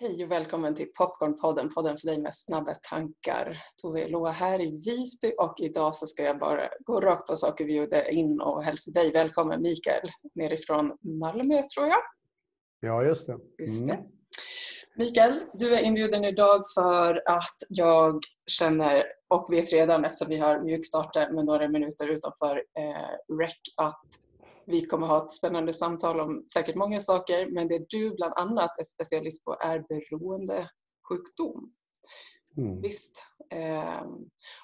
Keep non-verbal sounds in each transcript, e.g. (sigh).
Hej och välkommen till Popcornpodden, podden för dig med snabba tankar. Tove Loa här i Visby och idag så ska jag bara gå rakt på sak och bjuda in och hälsa dig välkommen Mikael nerifrån Malmö tror jag. Ja, just det. Mm. Just det. Mikael, du är inbjuden idag för att jag känner och vet redan eftersom vi har mjukstartat med några minuter utanför eh, REC att vi kommer ha ett spännande samtal om säkert många saker men det du bland annat är specialist på är beroendesjukdom. Mm. Visst. Eh,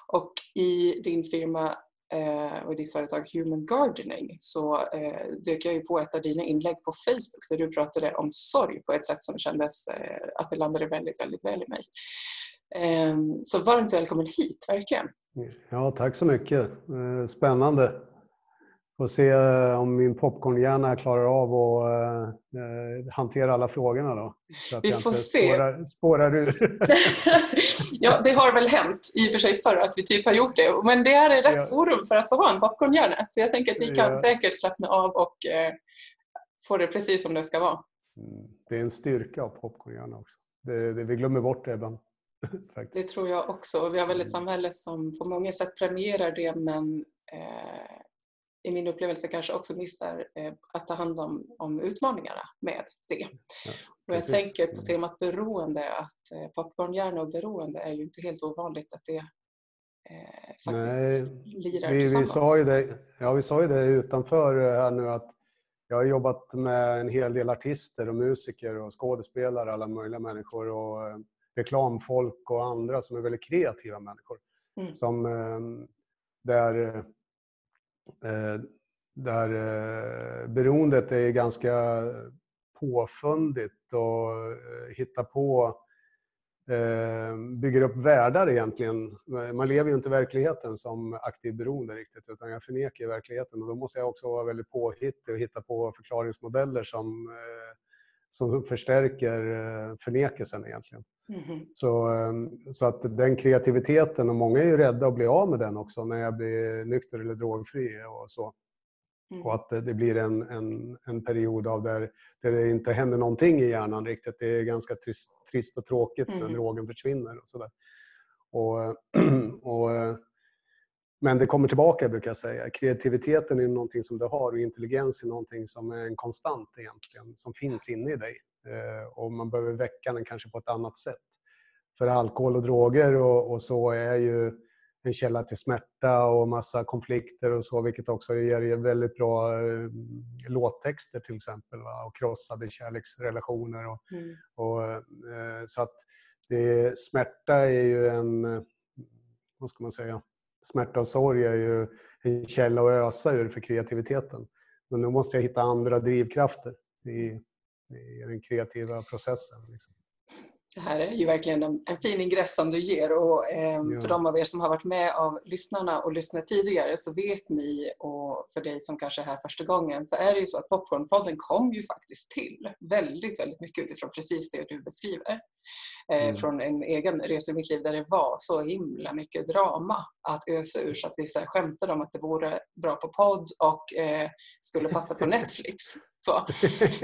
och i din firma eh, och ditt företag Human Gardening så eh, dök jag ju på ett av dina inlägg på Facebook där du pratade om sorg på ett sätt som kändes eh, att det landade väldigt, väldigt väl i mig. Ehm, så varmt välkommen hit, verkligen. Ja, tack så mycket. Spännande. Får se eh, om min popcornhjärna klarar av att uh, hantera alla frågorna då. Så att Vi får se. Spårar, spårar ur. (laughs) ja, det har väl hänt i och för sig förr att vi typ har gjort det. Men det är rätt ja. forum för att få ha en popcornhjärna. Så jag tänker att vi kan ja. säkert slappna av och få det precis som det ska vara. Mm. Det är en styrka av popcornhjärna också. Det, det, vi glömmer bort det ibland. (laughs) det tror jag också. Vi har väl ett mm. samhälle som på många sätt premierar det men eh, i min upplevelse kanske också missar eh, att ta hand om, om utmaningarna med det. Ja, och jag tänker på temat beroende att eh, popcornhjärna och beroende är ju inte helt ovanligt att det eh, faktiskt Nej, lirar vi, tillsammans. Vi sa, ju det, ja, vi sa ju det utanför eh, här nu att jag har jobbat med en hel del artister och musiker och skådespelare, alla möjliga människor och eh, reklamfolk och andra som är väldigt kreativa människor. Mm. Som, eh, där Eh, där eh, beroendet är ganska påfundigt och eh, hittar på eh, bygger upp världar egentligen. Man lever ju inte i verkligheten som aktiv beroende riktigt utan jag förnekar verkligheten och då måste jag också vara väldigt påhittig och hitta på förklaringsmodeller som, som förstärker förnekelsen egentligen. Mm. Så, så att den kreativiteten, och många är ju rädda att bli av med den också när jag blir nykter eller drogfri och så. Mm. Och att det blir en, en, en period av där, där det inte händer någonting i hjärnan riktigt. Det är ganska trist, trist och tråkigt när mm. drogen försvinner och sådär. Och, (clears throat) och, men det kommer tillbaka brukar jag säga. Kreativiteten är någonting som du har och intelligens är någonting som är en konstant egentligen, som finns inne i dig. Eh, och man behöver väcka den kanske på ett annat sätt. För alkohol och droger och, och så är ju en källa till smärta och massa konflikter och så, vilket också ger väldigt bra eh, låttexter till exempel. Va? Och krossade kärleksrelationer. Och, mm. och eh, så att det, smärta är ju en, vad ska man säga, smärta och sorg är ju en källa att ösa ur för kreativiteten. Men nu måste jag hitta andra drivkrafter i, i den kreativa processen. Liksom. Det här är ju verkligen en, en fin ingress som du ger och eh, ja. för de av er som har varit med av lyssnarna och lyssnat tidigare så vet ni och för dig som kanske är här första gången så är det ju så att Popcornpodden kom ju faktiskt till väldigt, väldigt mycket utifrån precis det du beskriver. Eh, mm. Från en egen resa i mitt liv där det var så himla mycket drama att ösa ur så att vi så här skämtade om att det vore bra på podd och eh, skulle passa på Netflix. Så.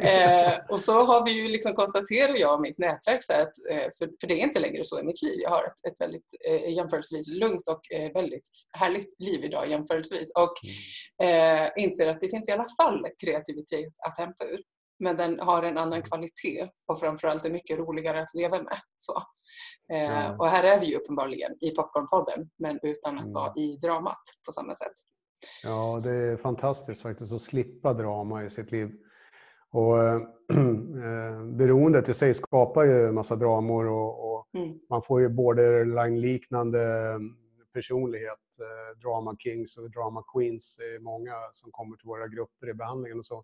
Eh, och så har vi ju liksom konstaterat jag och mitt nätverk så att, eh, för, för det är inte längre så i mitt liv. Jag har ett, ett väldigt eh, jämförelsevis lugnt och eh, väldigt härligt liv idag jämförelsevis och mm. eh, inser att det finns i alla fall kreativitet att hämta ur. Men den har en annan mm. kvalitet och framförallt är mycket roligare att leva med. Så. Ja. Och här är vi ju uppenbarligen i Popcornpodden men utan att mm. vara i dramat på samma sätt. Ja, det är fantastiskt faktiskt att slippa drama i sitt liv. Och, äh, (clears throat) beroendet i sig skapar ju en massa dramor och, och mm. man får ju borderline-liknande personlighet. Eh, drama kings och drama queens är många som kommer till våra grupper i behandlingen och så.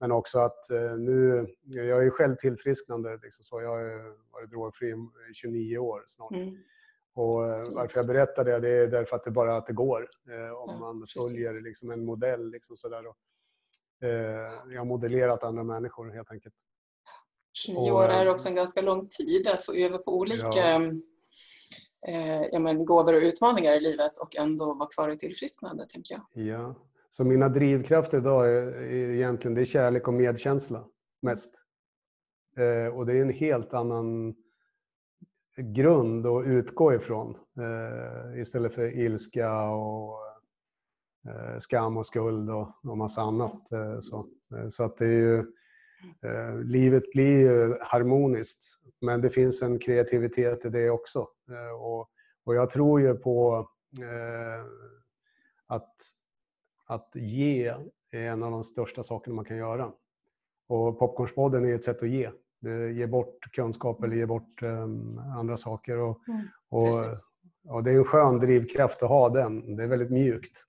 Men också att eh, nu, jag är själv tillfrisknande, liksom så. jag har varit drogfri i 29 år snart. Mm. Och eh, varför jag berättar det, det är därför att det bara att det går. Eh, om ja, man följer liksom en modell. Liksom sådär. Och, eh, jag har modellerat andra människor helt enkelt. 29 år är också en ganska lång tid att få öva på olika ja. eh, ja, men, gåvor och utmaningar i livet och ändå vara kvar i tillfrisknande, tänker jag. Ja. Så mina drivkrafter idag är, är egentligen det är kärlek och medkänsla mest. Eh, och det är en helt annan grund att utgå ifrån eh, istället för ilska och eh, skam och skuld och, och massa annat. Eh, så. Eh, så att det är ju, eh, livet blir ju harmoniskt men det finns en kreativitet i det också. och, och jag tror ju på att, att ge är en av de största sakerna man kan göra. Och Popcornspodden är ett sätt att ge. Ge bort kunskap eller ge bort um, andra saker. Och, mm, och, och, det är en skön drivkraft att ha den. Det är väldigt mjukt.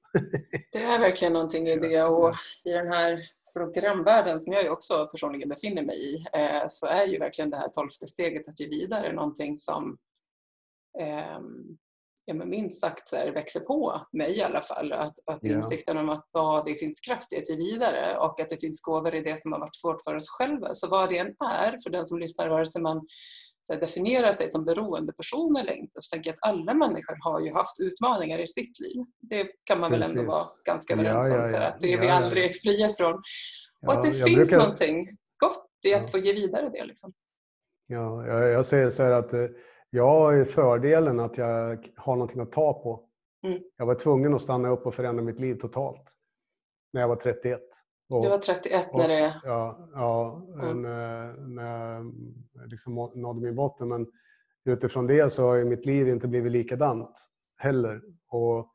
Det är verkligen någonting i det. Och i den här programvärlden som jag också personligen befinner mig i eh, så är ju verkligen det här tolfte steget att ge vidare någonting som eh, ja, men minst sagt så här, växer på mig i alla fall. Att, att yeah. insikten om att ja, det finns kraft i att ge vidare och att det finns gåvor i det som har varit svårt för oss själva. Så vad det än är för den som lyssnar, vare sig man här, definierar sig som beroende person eller inte, så tänker jag att alla människor har ju haft utmaningar i sitt liv. Det kan man Precis. väl ändå vara ganska överens ja, ja, ja. om. Så här, att det är vi aldrig fria från. Och att det finns brukar... någonting gott i att få ge vidare det. Liksom. Ja, jag, jag säger så här att eh, jag har fördelen att jag har någonting att ta på. Mm. Jag var tvungen att stanna upp och förändra mitt liv totalt. När jag var 31. Och, du var 31 när det... Ja, ja mm. när, när jag liksom nådde min botten. Men utifrån det så har mitt liv inte blivit likadant heller. Och,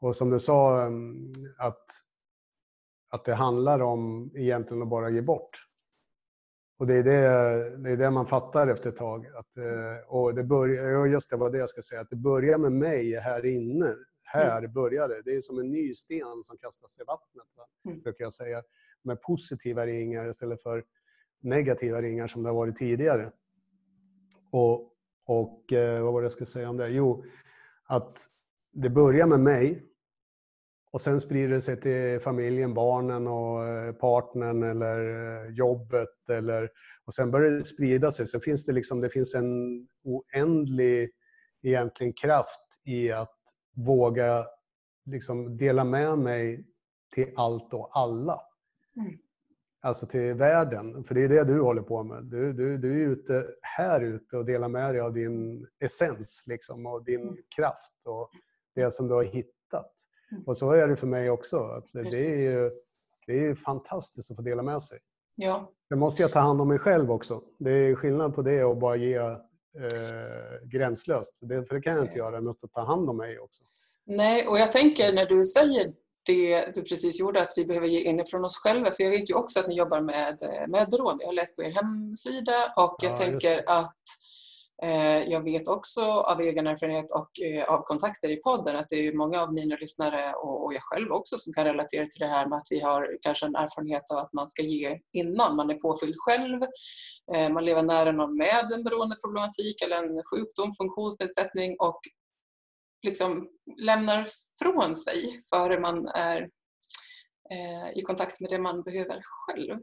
och som du sa, mm, att, att det handlar om egentligen att bara ge bort. Och det är det, det är det man fattar efter ett tag. Att, eh, och det börjar, just det var det jag ska säga, att det börjar med mig här inne. Här mm. börjar det. Det är som en ny sten som kastas i vattnet, mm. brukar jag säga. Med positiva ringar istället för negativa ringar som det har varit tidigare. Och, och eh, vad var det jag skulle säga om det? Jo, att det börjar med mig och sen sprider det sig till familjen, barnen och eh, partnern eller eh, jobbet. Eller, och sen börjar det sprida sig. Sen finns det, liksom, det finns en oändlig egentligen kraft i att våga liksom dela med mig till allt och alla. Mm. Alltså till världen. För det är det du håller på med. Du, du, du är ute här ute och delar med dig av din essens liksom, och din mm. kraft och det som du har hittat. Mm. Och så är det för mig också. Alltså, det, är ju, det är fantastiskt att få dela med sig. Ja. Sen måste jag ta hand om mig själv också. Det är skillnad på det och bara ge eh, gränslöst. Det, för det kan jag inte göra. Jag måste ta hand om mig också. Nej, och jag tänker när du säger det du precis gjorde, att vi behöver ge inifrån oss själva. För jag vet ju också att ni jobbar med, med beroende. Jag har läst på er hemsida och jag ja, tänker att Eh, jag vet också av egen erfarenhet och eh, av kontakter i podden att det är många av mina lyssnare och jag själv också som kan relatera till det här med att vi har kanske en erfarenhet av att man ska ge innan man är påfylld själv. Eh, man lever nära någon med en beroendeproblematik eller en sjukdom, funktionsnedsättning och liksom lämnar från sig före man är i kontakt med det man behöver själv.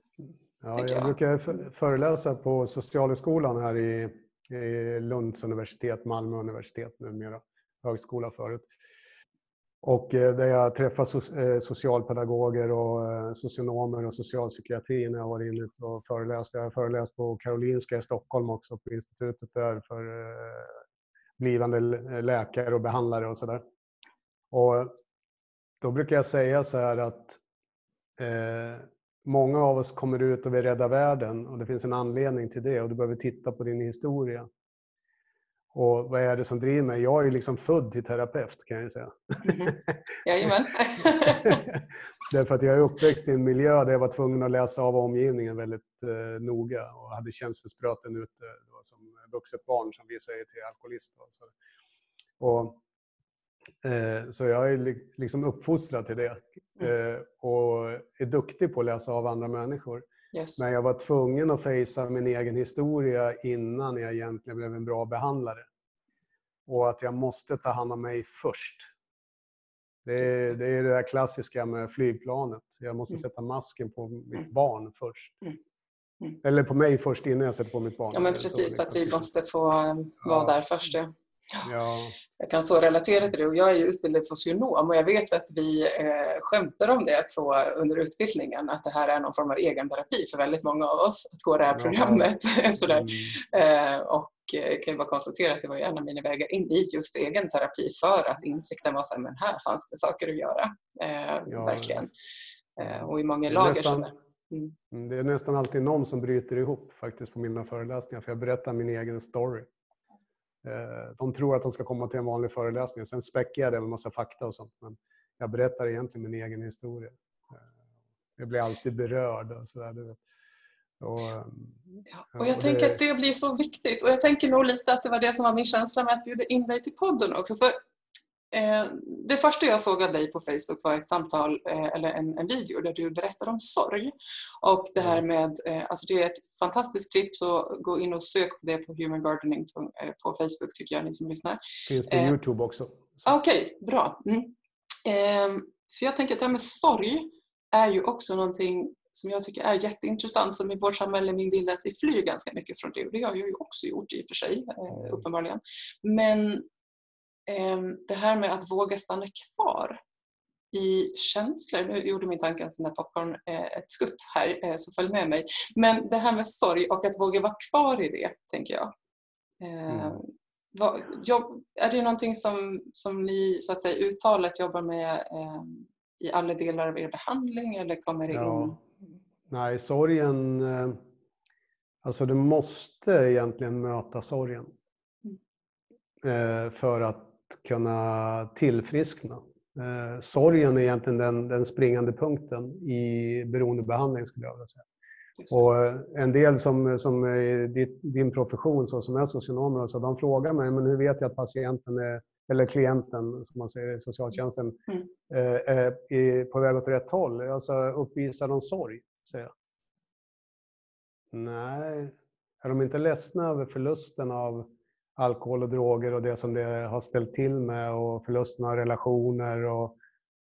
Ja, jag, jag brukar föreläsa på Socialhögskolan här i Lunds universitet, Malmö universitet numera, högskola förut. Och eh, där jag träffar eh, socialpedagoger och eh, socionomer och socialpsykiatri när jag varit inne och föreläst. Jag har föreläst på Karolinska i Stockholm också, på institutet där för blivande läkare och behandlare och sådär. Och då brukar jag säga så här att eh, många av oss kommer ut och vill rädda världen och det finns en anledning till det och du behöver titta på din historia. Och vad är det som driver mig? Jag är liksom född till terapeut kan jag säga. Mm. (laughs) Jajamän. (laughs) Därför att jag är uppväxt i en miljö där jag var tvungen att läsa av omgivningen väldigt eh, noga och hade känselspröten ute då, som vuxet barn som vi säger till alkoholist. Och så. Och, eh, så jag är liksom uppfostrad till det. Mm. Eh, och är duktig på att läsa av andra människor. Yes. Men jag var tvungen att fejsa min egen historia innan jag egentligen blev en bra behandlare. Och att jag måste ta hand om mig först. Det är, det är det där klassiska med flygplanet. Jag måste mm. sätta masken på mitt mm. barn först. Mm. Mm. Eller på mig först innan jag sätter på mitt barn. Ja, men precis. Liksom. Att vi måste få vara ja. där först. Ja. Ja. Jag kan så relatera till det och jag är ju utbildad socionom och jag vet att vi eh, skämtar om det på, under utbildningen att det här är någon form av egenterapi för väldigt många av oss att gå det här programmet. (laughs) Sådär. Mm. Eh, och eh, kan ju bara konstatera att det var en av mina vägar in i just egenterapi för att insikten var så men här fanns det saker att göra. Eh, ja. Verkligen. Eh, och i många lager. Nästan, mm. mm. Det är nästan alltid någon som bryter ihop faktiskt på mina föreläsningar för jag berättar min egen story. Eh, de tror att de ska komma till en vanlig föreläsning. Sen späcker jag det med massa fakta och sånt. Men jag berättar egentligen min egen historia. Eh, jag blir alltid berörd. Och så där, och, ja, och jag och tänker det... att det blir så viktigt. Och jag tänker nog lite att det var det som var min känsla med att bjuda in dig till podden också. För Eh, det första jag såg av dig på Facebook var ett samtal eh, eller en, en, video där du berättar om sorg. Och det här med, eh, alltså det är ett fantastiskt klipp så gå in och sök på det på Human Gardening på, på Facebook tycker jag ni som lyssnar. Finns på Youtube också. Okej, okay, bra. Mm. Ehm, för jag tänker att det här med sorg är ju också någonting som jag tycker är jätteintressant som i vårt samhälle min bild är att vi flyr ganska mycket från det och det har jag ju också gjort i och för sig mm. uppenbarligen. Men det här med att våga stanna kvar i känslor. Nu gjorde min tanke en sån där popcorn eh, ett skutt här, eh, så följ med mig. Men det här med sorg och att våga vara kvar i det, tänker jag. Ehm, mm. Vad, jobb, är det någonting som, som ni så att säga uttalat jobbar med eh, i alla delar av er behandling eller kommer det ja. in? Nej, sorgen... Eh, alltså du måste egentligen möta sorgen. Mm. För att kunna tillfriskna. Eh, sorgen är egentligen den, den springande punkten i beroendebehandling skulle jag vilja säga. Och eh, en del som, som din profession, så som är socionomer, så de frågar mig men hur vet jag att patienten är, eller klienten, som man säger i socialtjänsten, mm. eh, är på väg åt rätt håll. Alltså uppvisar de sorg? Säger jag. Nej. Är de inte ledsna över förlusten av alkohol och droger och det som det har ställt till med och förlusten av relationer och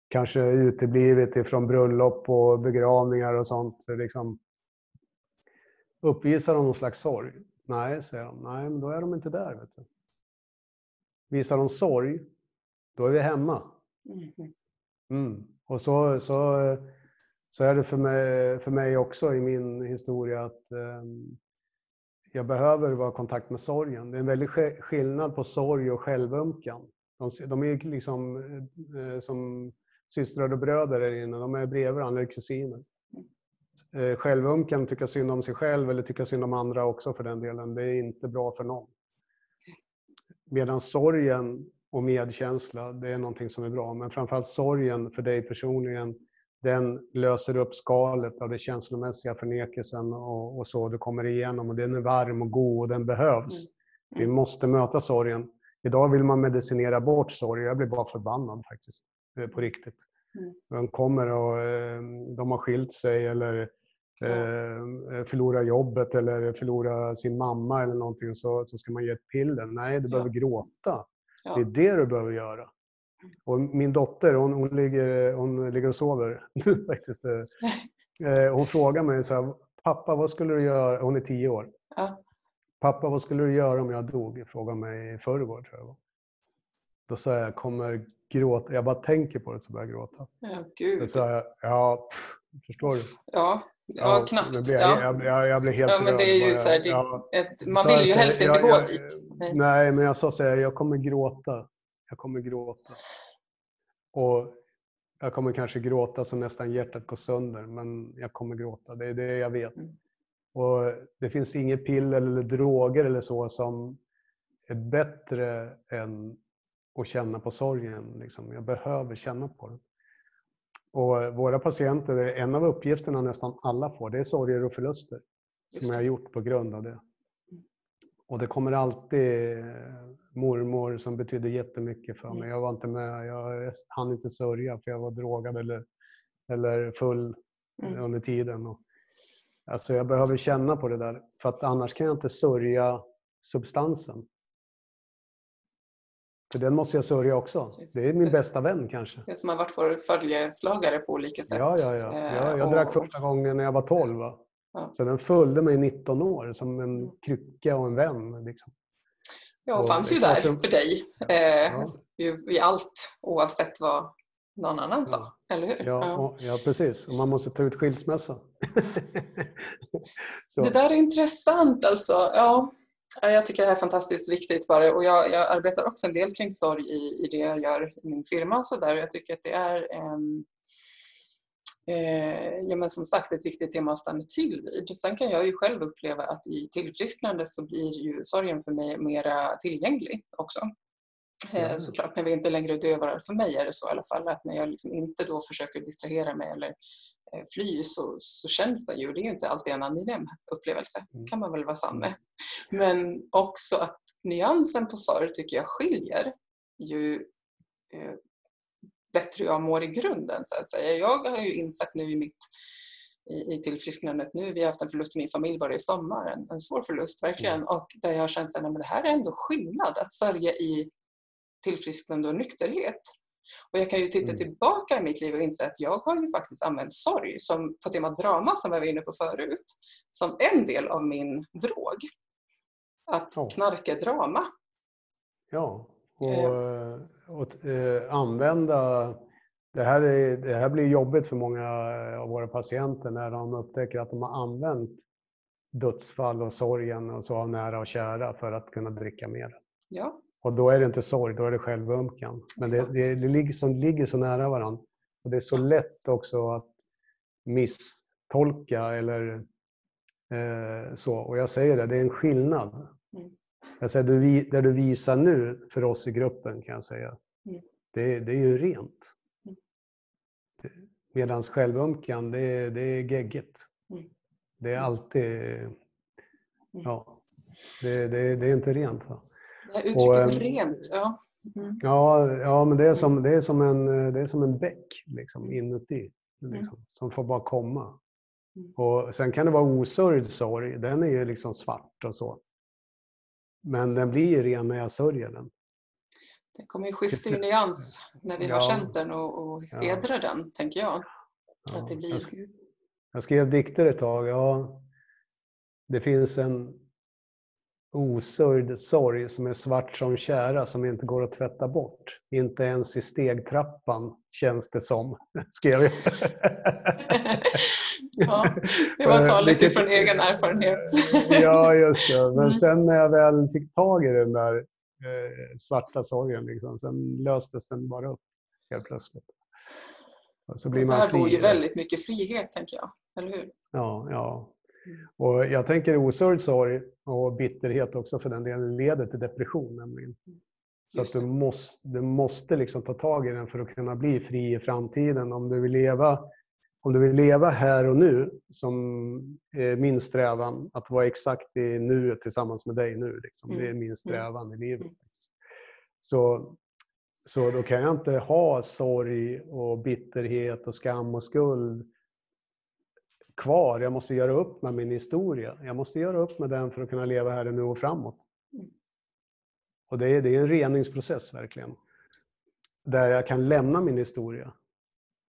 kanske uteblivit ifrån bröllop och begravningar och sånt. Liksom, uppvisar de någon slags sorg? Nej, säger de. Nej, men då är de inte där. Vet du. Visar de sorg, då är vi hemma. Mm-hmm. Mm. Och så, så, så är det för mig, för mig också i min historia att um, jag behöver vara i kontakt med sorgen. Det är en väldig skillnad på sorg och självömkan. De, de är liksom eh, eh, som systrar och bröder där inne. De är bredvid varandra, eller kusiner. Eh, självömkan, tycka synd om sig själv eller tycka synd om andra också för den delen, det är inte bra för någon. Medan sorgen och medkänsla, det är någonting som är bra. Men framförallt sorgen för dig personligen, den löser upp skalet av den känslomässiga förnekelsen och, och, så. Du kommer igenom och den är varm och god och den behövs. Mm. Vi måste möta sorgen. Idag vill man medicinera bort sorg. Jag blir bara förbannad faktiskt. På riktigt. Mm. De kommer och eh, de har skilt sig eller eh, förlorar jobbet eller förlorar sin mamma eller någonting så, så ska man ge ett piller. Nej, du behöver ja. gråta. Ja. Det är det du behöver göra. Och min dotter, hon, hon, ligger, hon ligger och sover (laughs) faktiskt. Eh, hon frågar mig så här, pappa vad skulle du göra, hon är tio år. Ja. Pappa vad skulle du göra om jag dog? Frågade mig i förrgår tror jag Då sa jag, jag kommer gråta. Jag bara tänker på det så börjar jag gråta. Ja, gud. Då sa jag, ja, förstår du? Ja, ja, knappt. Jag, blir, ja. Jag, jag, jag blir helt ja, men det är ju så här, det, ja. ett, Man vill ju helst inte gå dit. Nej. nej, men jag sa så här, jag kommer gråta. Jag kommer gråta. Och jag kommer kanske gråta så nästan hjärtat går sönder, men jag kommer gråta. Det är det jag vet. Mm. Och Det finns inget piller eller droger eller så som är bättre än att känna på sorgen. Liksom. Jag behöver känna på den. Och våra patienter, en av uppgifterna nästan alla får, det är sorger och förluster. Som jag har gjort på grund av det. Och det kommer alltid mormor som betydde jättemycket för mig. Mm. Jag var inte med, jag hann inte sörja för jag var drogad eller, eller full mm. under tiden. Och, alltså jag behöver känna på det där för att annars kan jag inte sörja substansen. För den måste jag sörja också. Precis. Det är min bästa vän kanske. Det som har varit vår följeslagare på olika sätt. Ja, ja, ja. Jag, jag eh, drack första gången när jag var 12. Va? Ja. Så den följde mig i 19 år som en mm. krycka och en vän. Liksom. Ja, och fanns ju där som... för dig eh, i allt oavsett vad någon annan sa. Eller hur? Ja. Och, ja, precis. Och man måste ta ut skilsmässa. (laughs) det där är intressant alltså. Ja, jag tycker det är fantastiskt viktigt bara. och jag, jag, arbetar också en del kring sorg i, i det jag gör i min firma och så där. Jag tycker att det är en Eh, ja, men som sagt ett viktigt tema att stanna till vid. Sen kan jag ju själv uppleva att i tillfrisknande så blir ju sorgen för mig mera tillgänglig också. Eh, såklart när vi inte längre är döva, för mig är det så i alla fall, att när jag liksom inte då försöker distrahera mig eller eh, fly så, så känns det ju, det är ju inte alltid en angenäm upplevelse, mm. kan man väl vara sann med. Men också att nyansen på sorg tycker jag skiljer ju eh, bättre jag mår i grunden så att säga. Jag har ju insett nu i mitt i, i tillfrisknandet nu. Vi har haft en förlust i min familj bara i sommar, en, en svår förlust verkligen. Mm. Och där jag har känt att det här är ändå skillnad att sörja i tillfrisknande och nykterhet. Och jag kan ju titta mm. tillbaka i mitt liv och inse att jag har ju faktiskt använt sorg som, på temat drama som jag var inne på förut, som en del av min drog. Att knarka drama. Ja, och, eh. och äh, använda det här, är, det här blir jobbigt för många av våra patienter när de upptäcker att de har använt dödsfall och sorgen och så av nära och kära för att kunna dricka mer. Ja. Och då är det inte sorg, då är det självömkan. Men det, det, det ligger, så, ligger så nära varandra. Och det är så lätt också att misstolka eller eh, så. Och jag säger det, det är en skillnad. Mm. Jag säger, det, det du visar nu för oss i gruppen kan jag säga, mm. det, det är ju rent. Mm. Medan självömkan, det, det är geggigt. Mm. Det är alltid... Mm. Ja, det, det, det är inte rent. Va? Det uttrycket och, rent, ja. Mm. Ja, ja, men det är som, det är som, en, det är som en bäck liksom, inuti. Liksom, mm. Som får bara komma. Mm. Och sen kan det vara osörjd sorg. Den är ju liksom svart och så. Men den blir ju ren när jag sörjer den. Det kommer ju skifta i nyans när vi ja. har känt den och, och hedrar ja. den, tänker jag. Ja. Att det blir... jag, skrev, jag skrev dikter ett tag. Ja, det finns en osörjd sorg som är svart som kära som inte går att tvätta bort. Inte ens i stegtrappan känns det som, (laughs) skrev jag. (laughs) ja, det var talet ifrån egen erfarenhet. ja, just det. Men mm. sen när jag väl fick tag i den där eh, svarta sorgen, liksom, sen löstes den bara upp helt plötsligt. Och så blir man där bor ju väldigt mycket frihet, tänker jag. Eller hur? Ja, ja. Och jag tänker osörjd sorg och bitterhet också för den delen leder till depression. Nämligen. Så att du måste, du måste liksom ta tag i den för att kunna bli fri i framtiden. Om du vill leva, om du vill leva här och nu, som är min strävan, att vara exakt i nuet tillsammans med dig nu. Liksom. Det är mm. min mm. strävan i livet. Mm. Så, så då kan jag inte ha sorg och bitterhet och skam och skuld kvar. Jag måste göra upp med min historia. Jag måste göra upp med den för att kunna leva här och nu och framåt. Och det är, det är en reningsprocess verkligen. Där jag kan lämna min historia.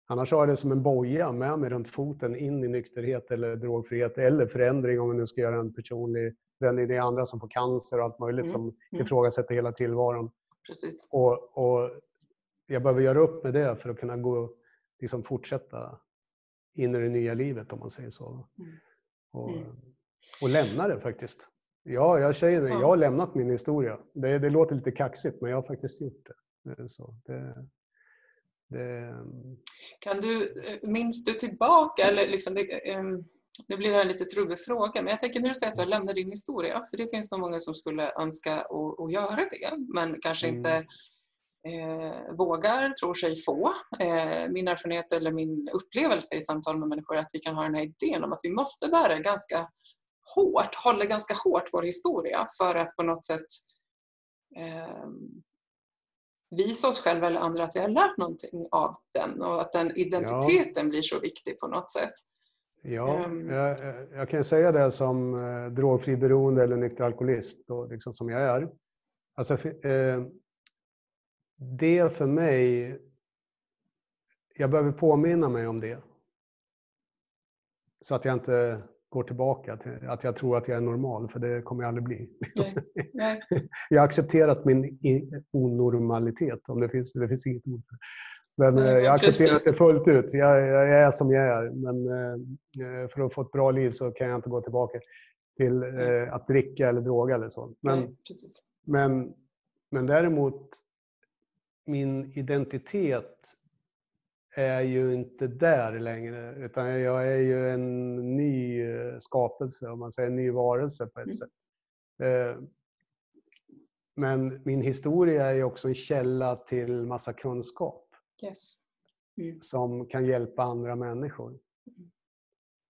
Annars har jag det som en boja med mig runt foten in i nykterhet eller drogfrihet eller förändring om vi nu ska göra en personlig förändring. Det är andra som får cancer och allt möjligt mm. som mm. ifrågasätter hela tillvaron. Precis. Och, och jag behöver göra upp med det för att kunna gå, liksom fortsätta in i det nya livet om man säger så. Mm. Och, mm. och lämna det faktiskt. Ja, jag säger det. Jag har lämnat min historia. Det, det låter lite kaxigt, men jag har faktiskt gjort det. Så det, det... Kan du, eh, minns du tillbaka, eller liksom det, um, nu blir det en lite trubbig fråga, men jag tänker när du säger att du har lämnat din historia, för det finns nog många som skulle önska att, att göra det, men kanske mm. inte eh, vågar, tror sig få. Eh, min erfarenhet eller min upplevelse i samtal med människor är att vi kan ha den här idén om att vi måste bära ganska hårt, hålla ganska hårt vår historia för att på något sätt eh, visa oss själva eller andra att vi har lärt någonting av den och att den identiteten ja. blir så viktig på något sätt. Ja, um, jag, jag, kan säga det som eh, drogfri beroende eller nykter alkoholist, då, liksom som jag är. Alltså, eh, det för mig, jag behöver påminna mig om det. Så att jag inte går tillbaka till att jag tror att jag är normal, för det kommer jag aldrig bli. Nej. Nej. (laughs) Jag har accepterat min onormalitet, om det finns, det finns inget ord för. Men Nej, eh, jag accepterar det fullt ut. Jag, jag är som jag är. Men eh, för att få ett bra liv så kan jag inte gå tillbaka till eh, att dricka eller droga eller så. Men, men, men däremot, min identitet är ju inte där längre. Utan jag är ju en ny eh, skapelse, om man säger en ny varelse på ett Mm. sätt. Eh, Men min historia är ju också en källa till massa kunskap Yes. Mm. som kan hjälpa andra människor.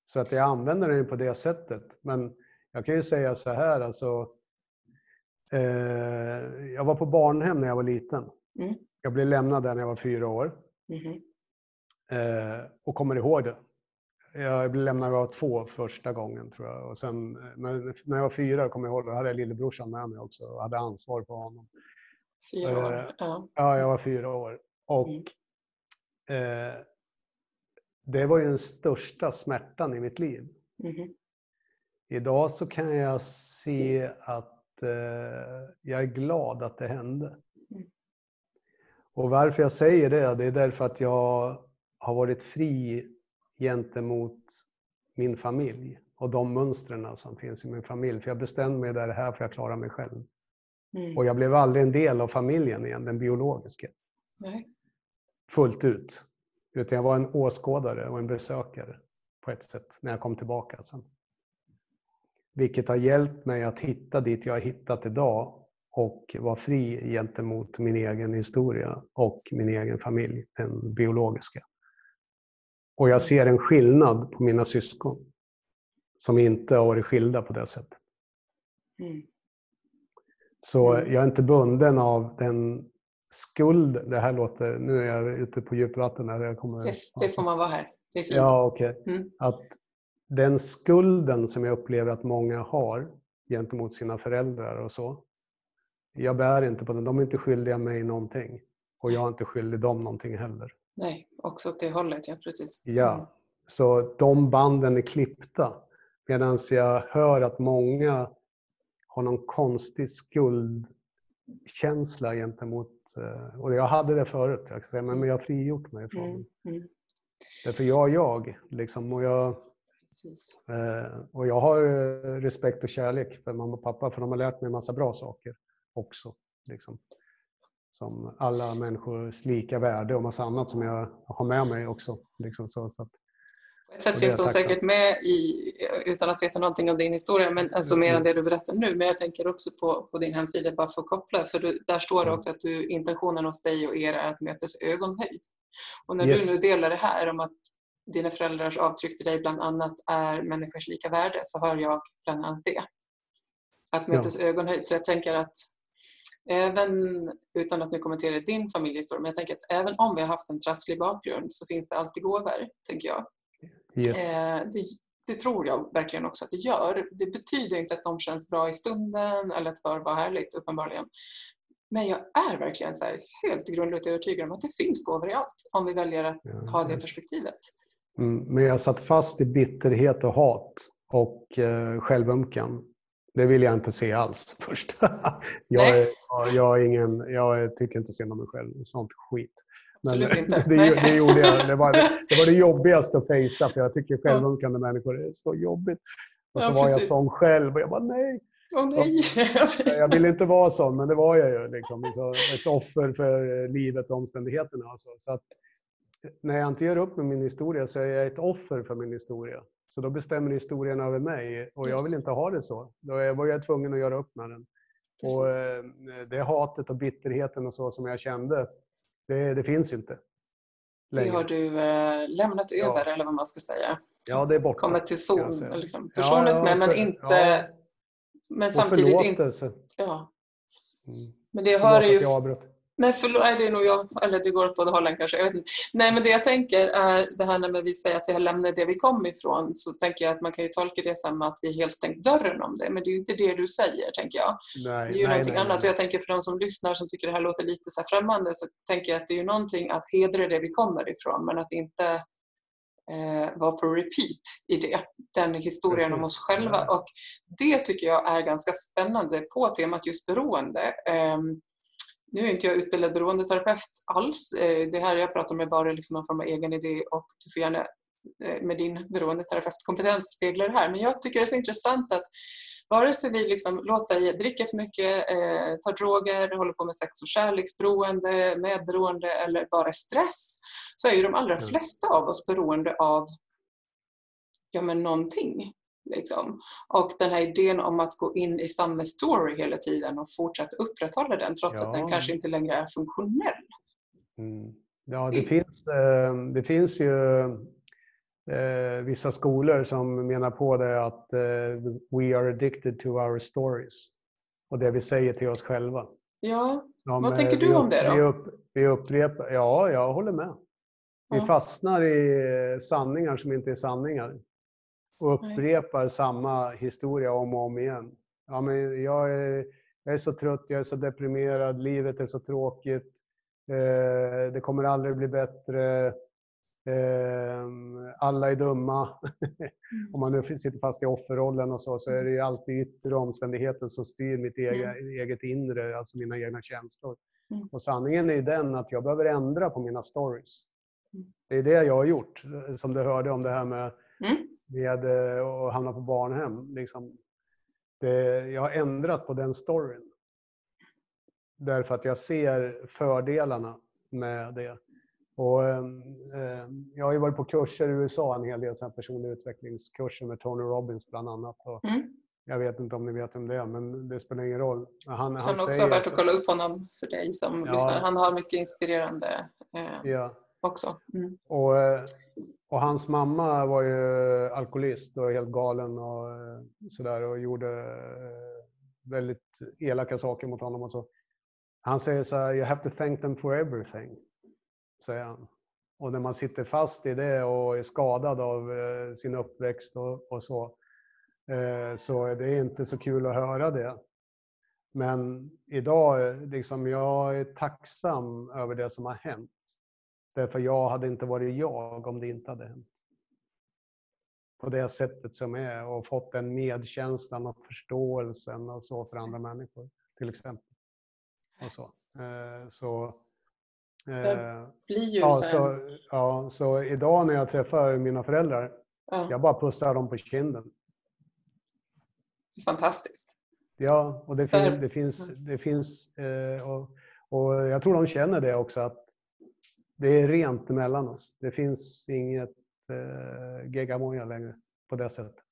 Så att jag använder den på det sättet. Men jag kan ju säga så här, alltså. Eh, jag var på barnhem när jag var liten. Mm. Jag blev lämnad där när jag var fyra år. Eh, och kommer ihåg det. Jag blev lämnad när jag var två första gången tror jag. Och sen, eh, men när jag var fyra kommer jag ihåg, då hade jag lillebrorsan med mig också och hade ansvar på honom. Fyra år. Eh, Ja. Ja, jag var fyra år. Och Mm. eh, det var ju den största smärtan i mitt liv. Mhm. Idag så kan jag se att eh, jag är glad att det hände. Och varför jag säger det, det är därför att jag har varit fri gentemot min familj och de mönstren som finns i min familj. För jag bestämde mig där här för jag klarar mig själv. Mm. Och jag blev aldrig en del av familjen igen, den biologiska. Nej. fullt ut. Utan jag var en åskådare och en besökare på ett sätt när jag kom tillbaka sen. Vilket har hjälpt mig att hitta dit jag har hittat idag och vara fri gentemot min egen historia och min egen familj, den biologiska. Och jag ser en skillnad på mina syskon som inte har varit skilda på det sättet. Mm. Så Mm. jag är inte bunden av den skuld, det här låter, nu är jag ute på djupt vatten här. Jag kommer, Det, det får man vara här. Det är fint. Ja, okej. Mm. Att den skulden som jag upplever att många har gentemot sina föräldrar och så. Jag bär inte på den. De är inte skyldiga mig någonting. Och jag är inte skyldig dem någonting heller. Nej, också åt det hållet. Ja, precis. Mm. Ja. Så de banden är klippta. Medan jag hör att många har någon konstig skuldkänsla gentemot... eh, Och jag hade det förut. Jag kan säga, men men jag har frigjort mig från Mm. det. Mm. Därför jag är jag. Liksom, och jag... Precis. Eh, och jag har eh, respekt och kärlek för mamma och pappa för de har lärt mig en massa bra saker också. Liksom. Som alla människors lika värde och massa annat som jag har med mig också. Liksom så, så att, På ett sätt finns de säkert med i, utan att veta någonting om din historia, men alltså mer Mm. än det du berättar nu. Men jag tänker också på, på din hemsida, bara för att koppla, för du, där står det Mm. också att du, intentionen hos dig och er är att mötas ögonhöjd. Och när Yes. du nu delar det här om att dina föräldrars avtryck till dig bland annat är människors lika värde, så hör jag bland annat det. Att mötas ögonhöjd. Så jag tänker att även, utan att nu kommentera din familjehistoria, men jag tänker att även om vi har haft en trasslig bakgrund så finns det alltid gåvor, tänker jag. yes. Eh, det, det tror jag verkligen också att det gör. Det betyder inte att de känns bra i stunden eller att det bara var härligt, uppenbarligen. Men jag är verkligen så helt grundligt övertygad om att det finns gåvor i allt om vi väljer att Ja, ha det perspektivet. Mm, men jag satt fast i bitterhet och hat och eh, självömkan. Det vill jag inte se alls (laughs) först. jag, är, ja, jag, är ingen, jag tycker inte synd om mig själv. Sånt skit. Men det, det gjorde jag. Det var det, (laughs) var det jobbigaste att fejsa för jag tycker självömkande människor är så jobbigt. Och så Ja, var jag sån själv och jag bara nej. Åh nej! Jag ville inte vara sån, men det var jag ju. Liksom. Ett offer för livet och omständigheterna. och Så. Så att, när jag inte gör upp med min historia så är jag ett offer för min historia. Så då bestämmer historien över mig och jag vill inte ha det så. Då var jag tvungen att göra upp med den. Och Precis. eh, det hatet och bitterheten och så som jag kände, det, det finns inte. Det längre. har du eh, lämnat Ja. över, eller vad man ska säga. Ja, det är borta. Kommit till zon, liksom. Ja, försonats ja, med, men för- inte... ja, Men och samtidigt inte... förlåtelse. Ja. Mm. Men det Förlåt hör ju... Nej, förlåt, det är nog jag. Eller det går åt båda hållen kanske. Jag vet inte. Nej, men det jag tänker är det här när vi säger att vi har lämnat det vi kom ifrån så tänker jag att man kan ju tolka det som att vi helt stängt dörren om det. Men det är ju inte det du säger, tänker jag. Nej, Det är ju nej, någonting nej, annat. Och jag tänker för de som lyssnar som tycker det här låter lite så främmande så tänker jag att det är ju någonting att hedra det vi kommer ifrån men att inte eh, vara på repeat i det. Den historien Precis. om oss själva. Och det tycker jag är ganska spännande på temat just beroende. Eh, nu är inte jag utbildad beroendeterapeut alls. Eh, det här jag pratar med bara liksom någon form av egen idé och du får gärna eh, med din beroendeterapeutkompetens spegla det här. Men jag tycker det är så intressant att vare sig vi liksom, låt säga, dricker för mycket, eh, tar droger, håller på med sex och kärleksberoende, medberoende eller bara stress så är ju de allra flesta av oss beroende av ja, men någonting. Liksom. Och den här idén om att gå in i samma story hela tiden och fortsätta upprätthålla den trots ja. att den kanske inte längre är funktionell. Mm. Ja, det finns, eh, det finns ju eh, vissa skolor som menar på det att eh, we are addicted to our stories. Och det vi säger till oss själva. Ja, som, vad tänker du om det då? Vi, upp, vi upprepar, ja, jag håller med. Vi ja. fastnar i sanningar som inte är sanningar och upprepar Nej. samma historia om och om igen. Ja, men jag, är, jag är så trött, jag är så deprimerad, livet är så tråkigt, eh, det kommer aldrig bli bättre, eh, alla är dumma. (laughs) Mm. om man nu sitter fast i offerrollen och så, så är det ju alltid yttre omständigheter som styr mitt eget, mm. eget inre, alltså mina egna känslor. Mm. Och sanningen är ju den att jag behöver ändra på mina stories. Mm. Det är det jag har gjort, som du hörde om det här med mm med eh, att hamna på barnhem. Liksom, det, jag har ändrat på den storyn. Därför att jag ser fördelarna med det. Och, eh, jag har ju varit på kurser i USA, en hel del personliga utvecklingskurser med Tony Robbins bland annat. Och mm. Jag vet inte om ni vet om det är, men det spelar ingen roll. Han, han, han också säger värt att kolla upp honom för dig som ja. lyssnar. Han har mycket inspirerande eh, ja. också. Mm. Och, eh, och hans mamma var ju alkoholist och helt galen och eh, sådär och gjorde eh, väldigt elaka saker mot honom och så. Han säger så här, you have to thank them for everything, säger han. Och när man sitter fast i det och är skadad av eh, sin uppväxt och, och så, så är det inte så kul att höra det. Men idag, liksom, jag är tacksam över det som har hänt. Därför jag hade inte varit jag om det inte hade hänt. På det sättet som är och fått den medkänslan och förståelsen och så för andra människor till exempel. Och så. Eh, så det blir ju ja, så, ja, så idag när jag träffar mina föräldrar, ja. jag bara pussar dem på kinden. Fantastiskt. Ja, och det, fin, det finns, det finns eh, och, och jag tror de känner det också att det är rent mellan oss. Det finns inget eh, geggamoja längre på det sättet.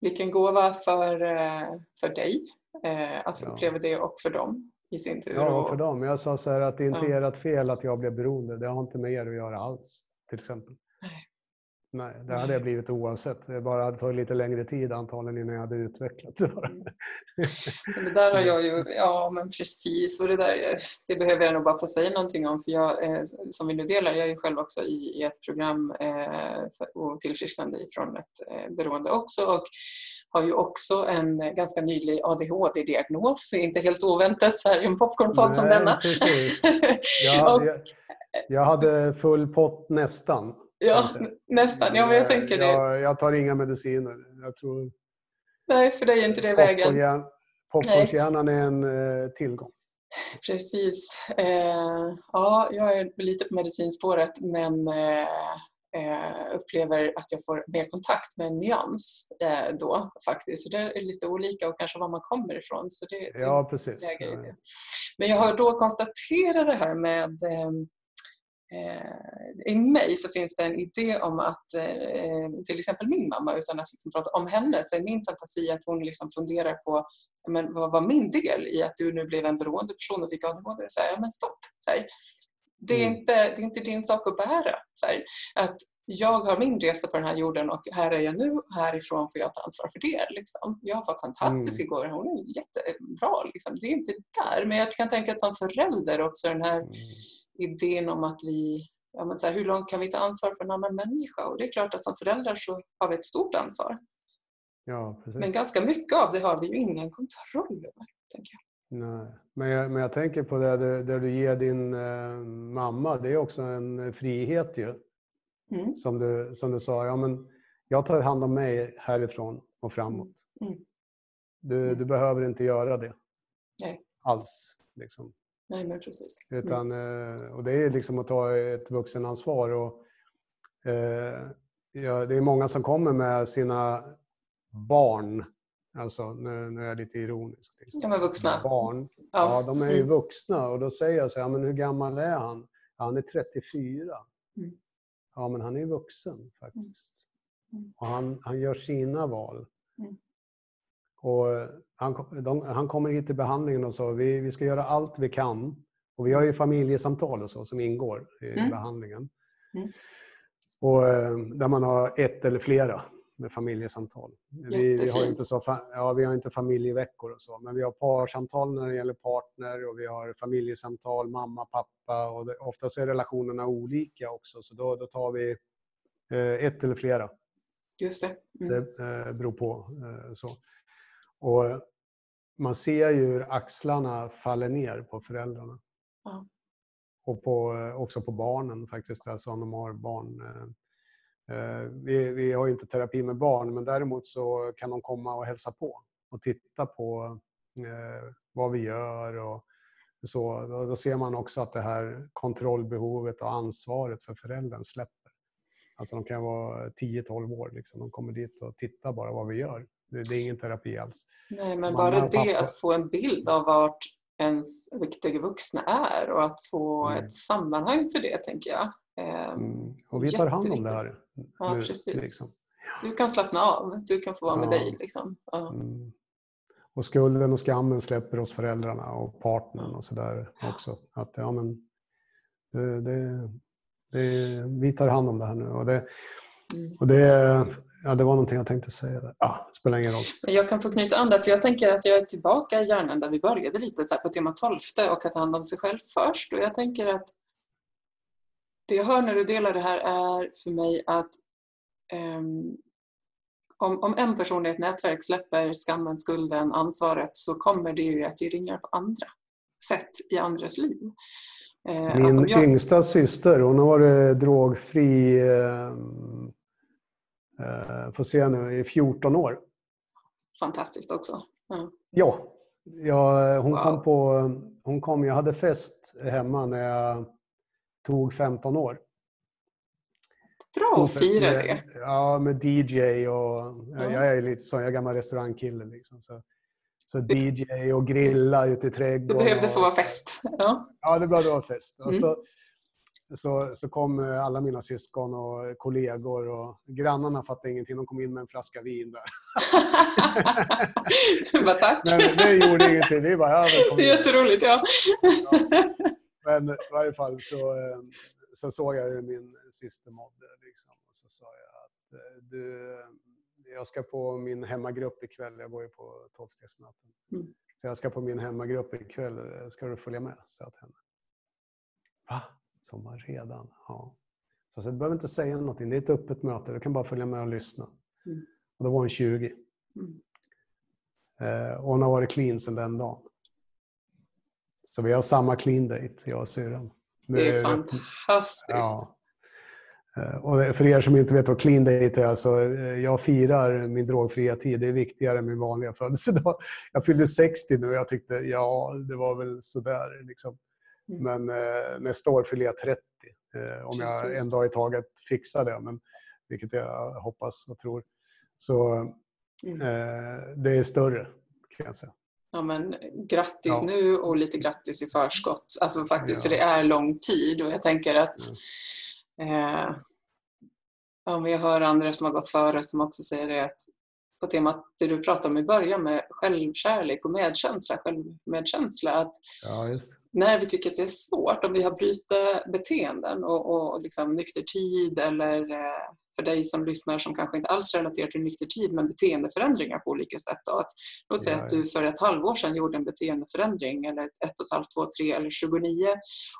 Vilken gåva för, eh, för dig eh, att ja. uppleva det och för dem i sin tur. Ja, för dem. Jag sa så här att det inte ja. är ert fel att jag blev beroende. Det har inte med er att göra alls, till exempel. Nej. Det hade jag blivit oavsett. Det bara hade tagit lite längre tid antagligen innan jag hade utvecklat det. (laughs) Det där har jag ju, ja men precis, och det där det behöver jag nog bara få säga någonting om för jag, eh, som vi nu delar, jag är ju själv också i, i ett program eh, för, och tillfrisknande ifrån ett eh, beroende också och har ju också en ganska nylig ADHD-diagnos, inte helt oväntat så här i en popcornpodd som denna. (laughs) Jag, och, jag, jag hade full pott nästan. Ja, nästan. Ja, men jag tänker det. Jag, jag tar inga mediciner. Jag tror... Nej, för dig är inte det vägen. Popcornshjärnan är en eh, tillgång. Precis. Eh, ja, jag är lite på medicinspåret men eh, eh, upplever att jag får mer kontakt med en nyans eh, då faktiskt. Så det är lite olika och kanske var man kommer ifrån. Så det, ja, precis. Det. Men jag har då konstaterat det här med Eh, I mig så finns det en idé om att eh, till exempel min mamma, utan att liksom prata om henne, så är min fantasi att hon liksom funderar på men vad var min del i att du nu blev en beroende person och fick ADHD? Så här, ja, men stopp! Så här, det, är mm. inte, det är inte din sak att bära. Så här, att jag har min resa på den här jorden och här är jag nu. Härifrån får jag ta ansvar för det. Liksom. Jag har fått fantastiska mm. gåvor. Hon är jättebra. Liksom. Det är inte där. Men jag kan tänka att som förälder också den här mm idén om att vi, ja men så här, hur långt kan vi ta ansvar för en annan människa? Och det är klart att som föräldrar så har vi ett stort ansvar. Ja, Men ganska mycket av det har vi ju ingen kontroll över. Tänker jag. Nej. Men, jag, men jag tänker på det där du ger din eh, mamma, det är också en frihet ju. Mm. Som, du, som du sa, ja, men jag tar hand om mig härifrån och framåt. Mm. Du, mm. du behöver inte göra det Nej. alls. Liksom. Nej, men precis. Utan, mm. och det är liksom att ta ett vuxenansvar. Och, eh, ja, det är många som kommer med sina barn Alltså, nu, nu är jag lite ironisk. Liksom. Ja, men vuxna. Barn. Ja. ja. de är ju vuxna. Och då säger jag så här, men hur gammal är han? Han är 34. Mm. Ja, men han är vuxen faktiskt. Mm. mm. Och han, han gör sina val. Och han, de, han kommer hit till behandlingen och sa vi, vi ska göra allt vi kan. Och vi har ju familjesamtal och så som ingår i mm. behandlingen. Mm. Och, eh, där man har ett eller flera med familjesamtal. Vi, vi, har inte så, ja, vi har inte familjeveckor och så, men vi har parsamtal när det gäller partner och vi har familjesamtal, mamma, pappa och det, oftast är relationerna olika också så då, då tar vi eh, ett eller flera. Just det. Mm. Det eh, beror på. Eh, så. Och man ser ju hur axlarna faller ner på föräldrarna. Ja. Och på, också på barnen faktiskt, alltså om de har barn eh, Eh, vi, vi har inte terapi med barn, men däremot så kan de komma och hälsa på och titta på eh, vad vi gör. Och så. Då ser man också att det här kontrollbehovet och ansvaret för föräldern släpper. Alltså de kan vara 10-12 år. Liksom. De kommer dit och tittar bara vad vi gör. Det, är ingen terapi alls. Nej, men bara det att få en bild av vart ens viktiga vuxna är och att få mm. ett sammanhang för det, tänker jag. Mm. Och vi tar hand om det här. Ja, nu, precis. Liksom. Du kan slappna av. Du kan få vara med dig. Liksom. Ja. Mm. Och skulden och skammen släpper hos föräldrarna och partnern och sådär också. Att, ja, men, det, det, det, vi tar hand om det här nu. Och det, mm. och det, ja, det var någonting jag tänkte säga. Där. Ja, det spelar ingen roll. Men jag kan få knyta an där, för jag tänker att jag är tillbaka i hjärnan där vi började lite så på tema 12 och att ta hand om sig själv först. Och jag tänker att det jag hör när du delar det här är för mig att um, om, om, en person i ett nätverk släpper skammen, skulden, ansvaret så kommer det ju att ge ringar på andra sätt i andras liv. Eh, Min jag... yngsta syster, hon har varit drogfri eh, eh, får se nu, i 14 år. Fantastiskt också. Ja, ja, ja hon, wow. kom på, hon kom, jag hade fest hemma när jag tog 15 år. Bra att fira det. Ja, med DJ och... Ja. Jag är lite så, jag är gammal restaurangkille. Liksom, så, så DJ och grilla ute i trädgården. Det behövde få vara fest. Ja, ja det behövde vara fest. Mm. så, så, så kom alla mina syskon och kollegor och grannarna fattade ingenting. De kom in med en flaska vin där. Bara tack. Men det gjorde ingenting. Det är bara, ja, det är jätteroligt, ja. ja. Men i varje fall så, eh, så såg jag hur min syster mådde. Liksom. Och så sa jag att eh, du, jag ska på min hemmagrupp ikväll. Jag går ju på tolvstegsmöten. Mm. Så jag ska på min hemmagrupp ikväll. Ska du följa med? sa jag till henne. Va? Sommar redan? Ja. Så jag behöver inte säga någonting. Det är ett öppet möte. Du kan bara följa med och lyssna. Mm. Och då var hon 20. Mm. Eh, och hon har varit clean sedan den dagen. Så vi har samma clean date, jag och syrran. Det är fantastiskt. Ja. Eh, och för er som inte vet vad clean date är, alltså, jag firar min drogfria tid. Det är viktigare än min vanliga födelsedag. Jag fyllde 60 nu och jag tyckte, ja, det var väl sådär. Liksom. Mm. Men eh, nästa år fyller jag 30. Eh, om Precis. jag en dag i taget fixar det, men, vilket jag hoppas och tror. Så mm. eh, det är större, kan jag säga ja, men, grattis ja. nu och lite grattis i förskott. Alltså faktiskt, ja. för det är lång tid och jag tänker att eh, ja, jag hör andra som har gått före som också säger det att på temat det du pratade om i början med självkärlek och medkänsla, självmedkänsla. Att ja, när vi tycker att det är svårt, om vi har brutit beteenden och, och liksom nykter tid eller eh, för dig som lyssnar som kanske inte alls relaterar till nykter tid men beteendeförändringar på olika sätt. Då. Att, låt säga ja, att du för ett halvår sedan gjorde en beteendeförändring eller ett, och ett halvt, två, tre eller 29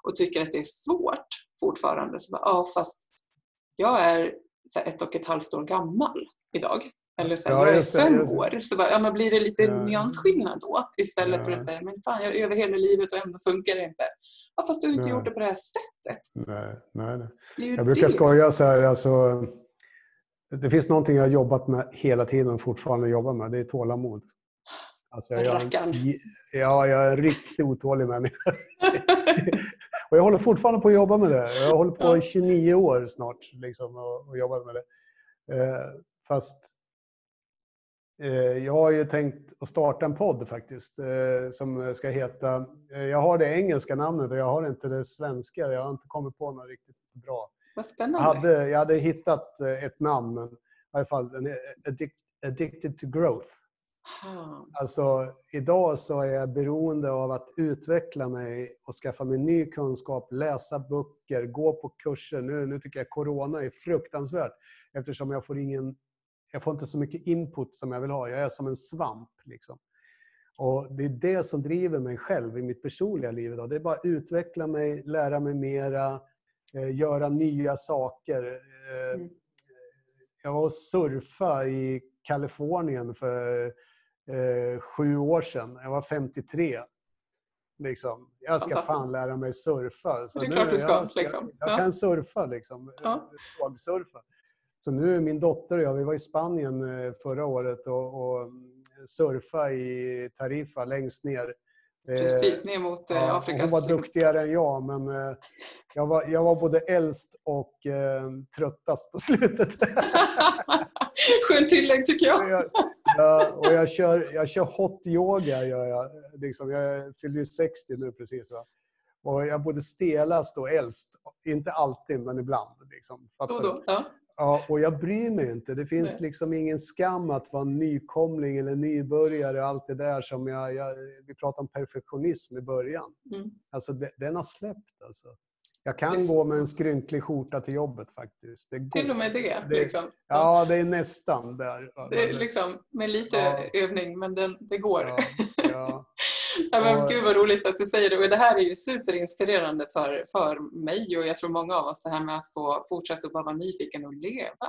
och tycker att det är svårt fortfarande. Så bara, ja, fast jag är ett och ett halvt år gammal idag. Eller så här, ja, jag är fem år. Så bara, ja, men blir det lite ja. nyansskillnad då? Istället ja. för att säga men fan, jag över hela livet och ändå funkar det inte. Ja, fast du har inte nej. gjort det på det här sättet. Nej, nej, nej. Jag brukar det. skoja så här, alltså, det finns någonting jag har jobbat med hela tiden och fortfarande jobbar med. Det är tålamod. Alltså jag, ja, jag är en riktigt otålig människa. (laughs) och jag håller fortfarande på att jobba med det. Jag hållit på i 29 år snart liksom, och, och jobbat med det. Eh, fast jag har ju tänkt att starta en podd faktiskt eh, som ska heta... Eh, jag har det engelska namnet och jag har inte det svenska. Jag har inte kommit på något riktigt bra. Vad spännande. Jag hade, jag hade hittat eh, ett namn, men i alla fall addic Addicted to Growth. Alltså, idag så är jag beroende av att utveckla mig och skaffa mig ny kunskap, läsa böcker, gå på kurser. Nu, nu tycker jag corona är fruktansvärt eftersom jag får ingen... Jag får inte så mycket input som jag vill ha. Jag är som en svamp. Liksom. Och Det är det som driver mig själv i mitt personliga liv idag. Det är bara att utveckla mig, lära mig mera, eh, göra nya saker. Eh, mm. Jag var och surfade i Kalifornien för eh, sju år sedan. Jag var 53. Liksom. Jag ska fan lära mig surfa. Så det är klart du ska. Jag, liksom. jag, jag kan surfa, liksom. Ja. Vågsurfa. Så nu är min dotter och jag, vi var i Spanien eh, förra året och, och surfa i Tarifa längst ner. Precis, ner mot eh, ja, Afrikas... Hon var duktigare än jag, men eh, jag var, jag var både äldst och eh, tröttast på (laughs) slutet. (laughs) Skönt tillägg tycker jag. jag, jag och jag kör, jag kör hot yoga. Gör jag, liksom, jag fyllde 60 nu precis. Va? Och jag är både stelast och äldst. Inte alltid, men ibland. Liksom. Då, då, ja. Ja, och jag bryr mig inte. Det finns Nej. liksom ingen skam att vara nykomling eller nybörjare och allt det där som jag... jag vi pratade om perfektionism i början. Mm. Alltså, det, den har släppt alltså. Jag kan gå med en skrynklig skjorta till jobbet faktiskt. Det går. Till och med det? det liksom. Ja, det är nästan där. Det är liksom, med lite ja. övning, men det, det går. Ja, ja. Ja, men gud vad roligt att du säger det. Och det här är ju superinspirerande för, för mig och jag tror många av oss, det här med att få fortsätta att vara nyfiken och leva.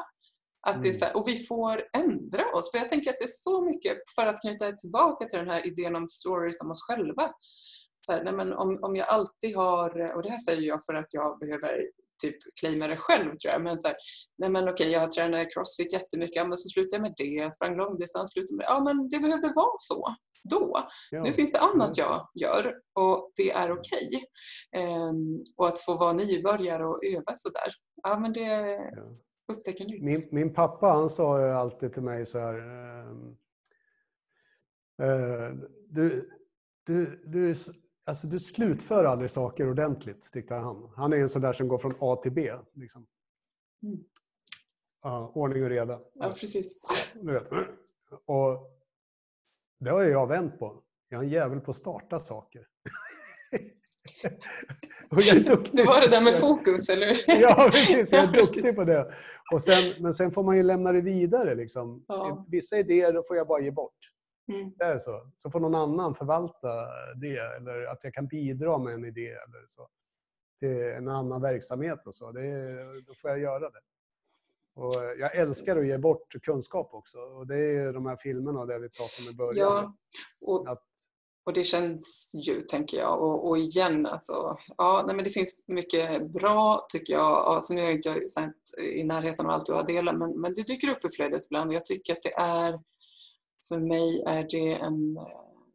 Att det är mm. här, och vi får ändra oss. För jag tänker att det är så mycket, för att knyta tillbaka till den här idén om stories om oss själva. Så här, nej men om, om jag alltid har, och det här säger jag för att jag behöver typ claima det själv tror jag. Men så här, nej men okej, jag har tränat crossfit jättemycket, ja, men så slutade jag med det. Jag sprang långdistans, slutade med det. Ja, men det behövde vara så då. Ja. Nu finns det annat jag gör och det är okej. Okay. Um, och att få vara nybörjare och öva sådär, ja men det ja. upptäcker nytt. Min, min pappa han sa alltid till mig så här, uh, uh, du, du, du, alltså, du slutför aldrig saker ordentligt, tyckte han. Han är en sån där som går från A till B. Liksom. Mm. Uh, ordning och reda. Ja, precis. Du vet. Och det har jag vänt på. Jag är en jävel på att starta saker. (laughs) och jag är duktig. Det var det där med fokus, eller Ja, precis. Jag är (laughs) duktig på det. Och sen, men sen får man ju lämna det vidare. Liksom. Ja. Vissa idéer får jag bara ge bort. Mm. Det är så. Så får någon annan förvalta det. Eller att jag kan bidra med en idé eller så. till en annan verksamhet och så. Det, då får jag göra det. Och jag älskar att ge bort kunskap också. Och det är de här filmerna där vi pratade om i början. Ja, och, att... och det känns ju, tänker jag. Och, och igen, alltså, ja, nej, men det finns mycket bra, tycker jag. Alltså, nu är jag inte i närheten av allt du har delat, men, men det dyker upp i flödet ibland. Och jag tycker att det är, för mig är det en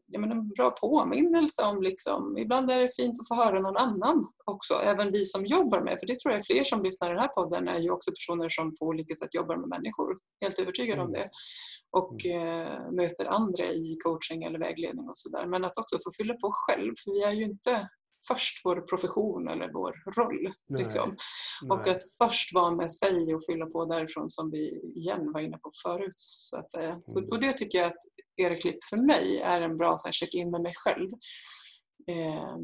ja, men en bra påminnelse om liksom, ibland är det fint att få höra någon annan också, även vi som jobbar med, för det tror jag fler som lyssnar i den här podden är ju också personer som på olika sätt jobbar med människor, helt övertygad mm. om det, och mm. eh, möter andra i coaching eller vägledning och sådär, men att också få fylla på själv, för vi är ju inte först vår profession eller vår roll. Nej, liksom. Och att först vara med sig och fylla på därifrån som vi igen var inne på förut. Så att säga. Mm. och det tycker jag att Erik för mig är en bra check-in med mig själv. Eh,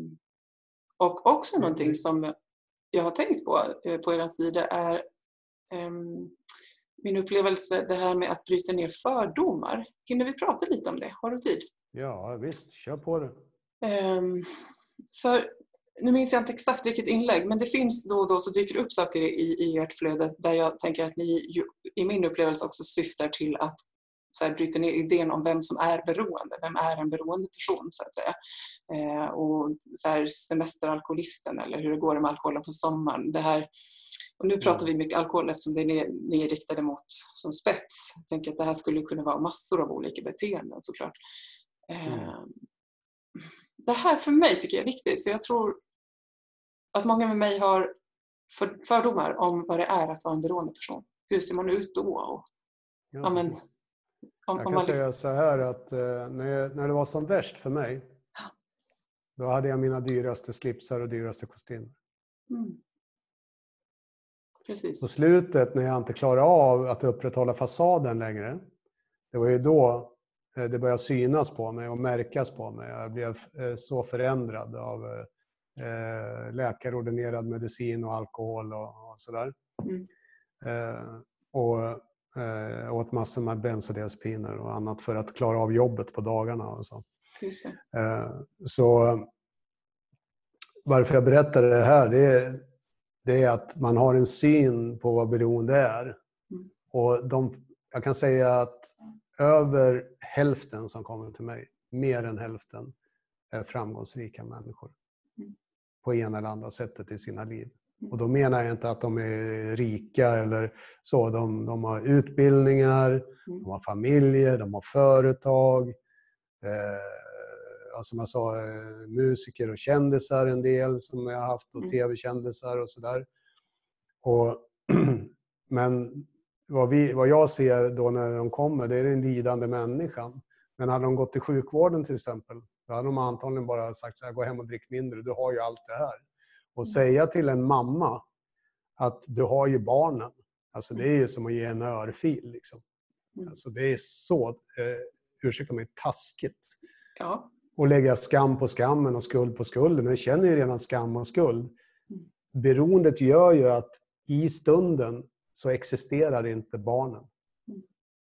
och också mm. någonting som jag har tänkt på eh, på er sida är eh, min upplevelse det här med att bryta ner fördomar. Hinner vi prata lite om det? Har du tid? Ja visst, kör på det. För, nu minns jag inte exakt vilket inlägg, men det finns då och då så dyker det upp saker i, i ert flöde där jag tänker att ni i min upplevelse också syftar till att så här, bryter ner idén om vem som är beroende. Vem är en beroende person så att säga. Eh, och så här, semesteralkoholisten eller hur det går med alkoholen på sommaren. Det här, och nu pratar vi mycket alkohol eftersom det är ni riktade mot som spets. Jag tänker att det här skulle kunna vara massor av olika beteenden såklart. Mm. Det här för mig tycker jag är viktigt för jag tror att många med mig har fördomar om vad det är att vara en beroende person. Hur ser man ut då? Och, ja, men, om, jag kan säga så här att eh, när, när det var som värst för mig då hade jag mina dyraste slipsar och dyraste kostymer. Mm. Precis. På slutet när jag inte klarade av att upprätthålla fasaden längre, det var ju då det började synas på mig och märkas på mig. Jag blev eh, så förändrad av eh, läkarordinerad medicin och alkohol och, sådär. Mm. Eh, och eh, åt massor med bensodiazepiner och annat för att klara av jobbet på dagarna. Och så. Eh, så varför jag berättar det här, det är, det är att man har en syn på vad beroende är. Mm. Och de, jag kan säga att över hälften som kommer till mig, mer än hälften, är framgångsrika människor. Mm. På ena eller andra sättet i sina liv. Mm. Och då menar jag inte att de är rika eller så. De, de har utbildningar, de har familjer, de har företag. Eh, som jag sa, eh, musiker och kändisar en del som jag har haft och mm. tv-kändisar och sådär. (clears throat) men vad, vi, vad jag ser då när de kommer, det är den lidande människan. Men hade de gått till sjukvården till exempel, då hade de antagligen bara sagt så här, gå hem och drick mindre, du har ju allt det här. Och mm. säga till en mamma att du har ju barnen, alltså det är ju som att ge en örfil. Liksom. Mm. Alltså det är så, eh, ursäkta mig, taskigt. Ja och lägga skam på skammen och skuld på skulden. Jag känner ju redan skam och skuld. Beroendet gör ju att i stunden så existerar inte barnen.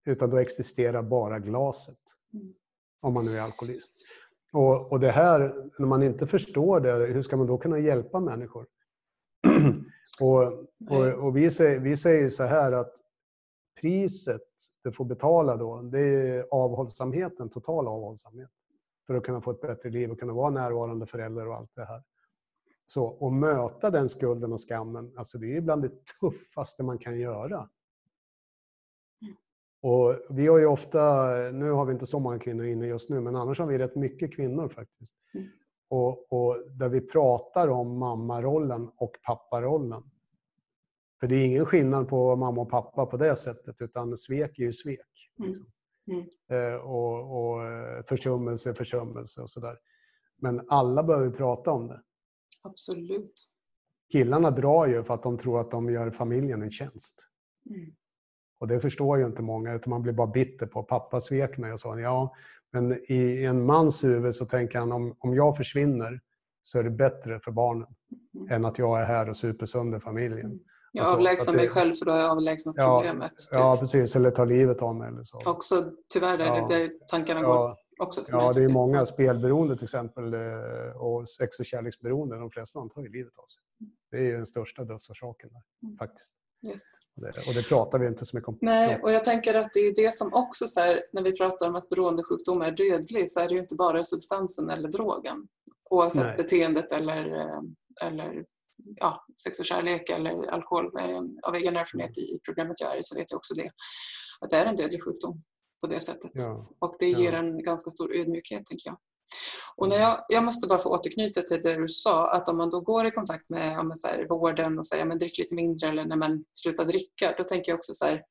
Utan då existerar bara glaset. Om man nu är alkoholist. Och, och det här, när man inte förstår det, hur ska man då kunna hjälpa människor? (clears throat) och, och, och vi, säger, vi säger så här att priset du får betala då, det är avhållsamheten, total avhållsamhet för att kunna få ett bättre liv och kunna vara närvarande förälder och allt det här. Så att möta den skulden och skammen, alltså det är bland det tuffaste man kan göra. Och vi har ju ofta, nu har vi inte så många kvinnor inne just nu, men annars har vi rätt mycket kvinnor faktiskt. Mm. Och, och, där vi pratar om mammarollen och papparollen. För det är ingen skillnad på mamma och pappa på det sättet, utan svek är ju svek. Mm. Liksom. Mm. Eh, och, och eh, försummelse, försummelse och sådär. Men alla behöver prata om det. Absolut. Killarna drar ju för att de tror att de gör familjen en tjänst. Mm. Och det förstår ju inte många, utan man blir bara bitter på pappa svek mig och så. Ja, men i en mans huvud så tänker han om, om jag försvinner så är det bättre för barnen mm. än att jag är här och super sönder familjen. Mm. Jag alltså, avlägsnar mig själv för då har jag avlägsnat ja, problemet. Typ. Ja, precis. Eller tar livet av mig. Eller så. Också, tyvärr är ja. det tankarna ja. går också för Ja, mig, det är många spelberoende till exempel eh, och sex och kärleksberoende. De flesta tar ju livet av sig. Det är ju den största dödsorsaken där, mm. faktiskt. Yes. Och, det, och det pratar vi inte så mycket om. Nej, och jag tänker att det är det som också, så här, när vi pratar om att beroendesjukdom är dödlig, så är det ju inte bara substansen eller drogen. Oavsett Nej. beteendet eller, eh, eller ja, sex och kärlek eller alkohol. Av egen erfarenhet i programmet jag är så vet jag också det. Att det är en dödlig sjukdom på det sättet. Ja. Och det ger ja. en ganska stor ödmjukhet, tänker jag. Och när jag, jag måste bara få återknyta till det du sa, att om man då går i kontakt med, med så här, vården och säger men drick lite mindre eller när man slutar dricka, då tänker jag också så här,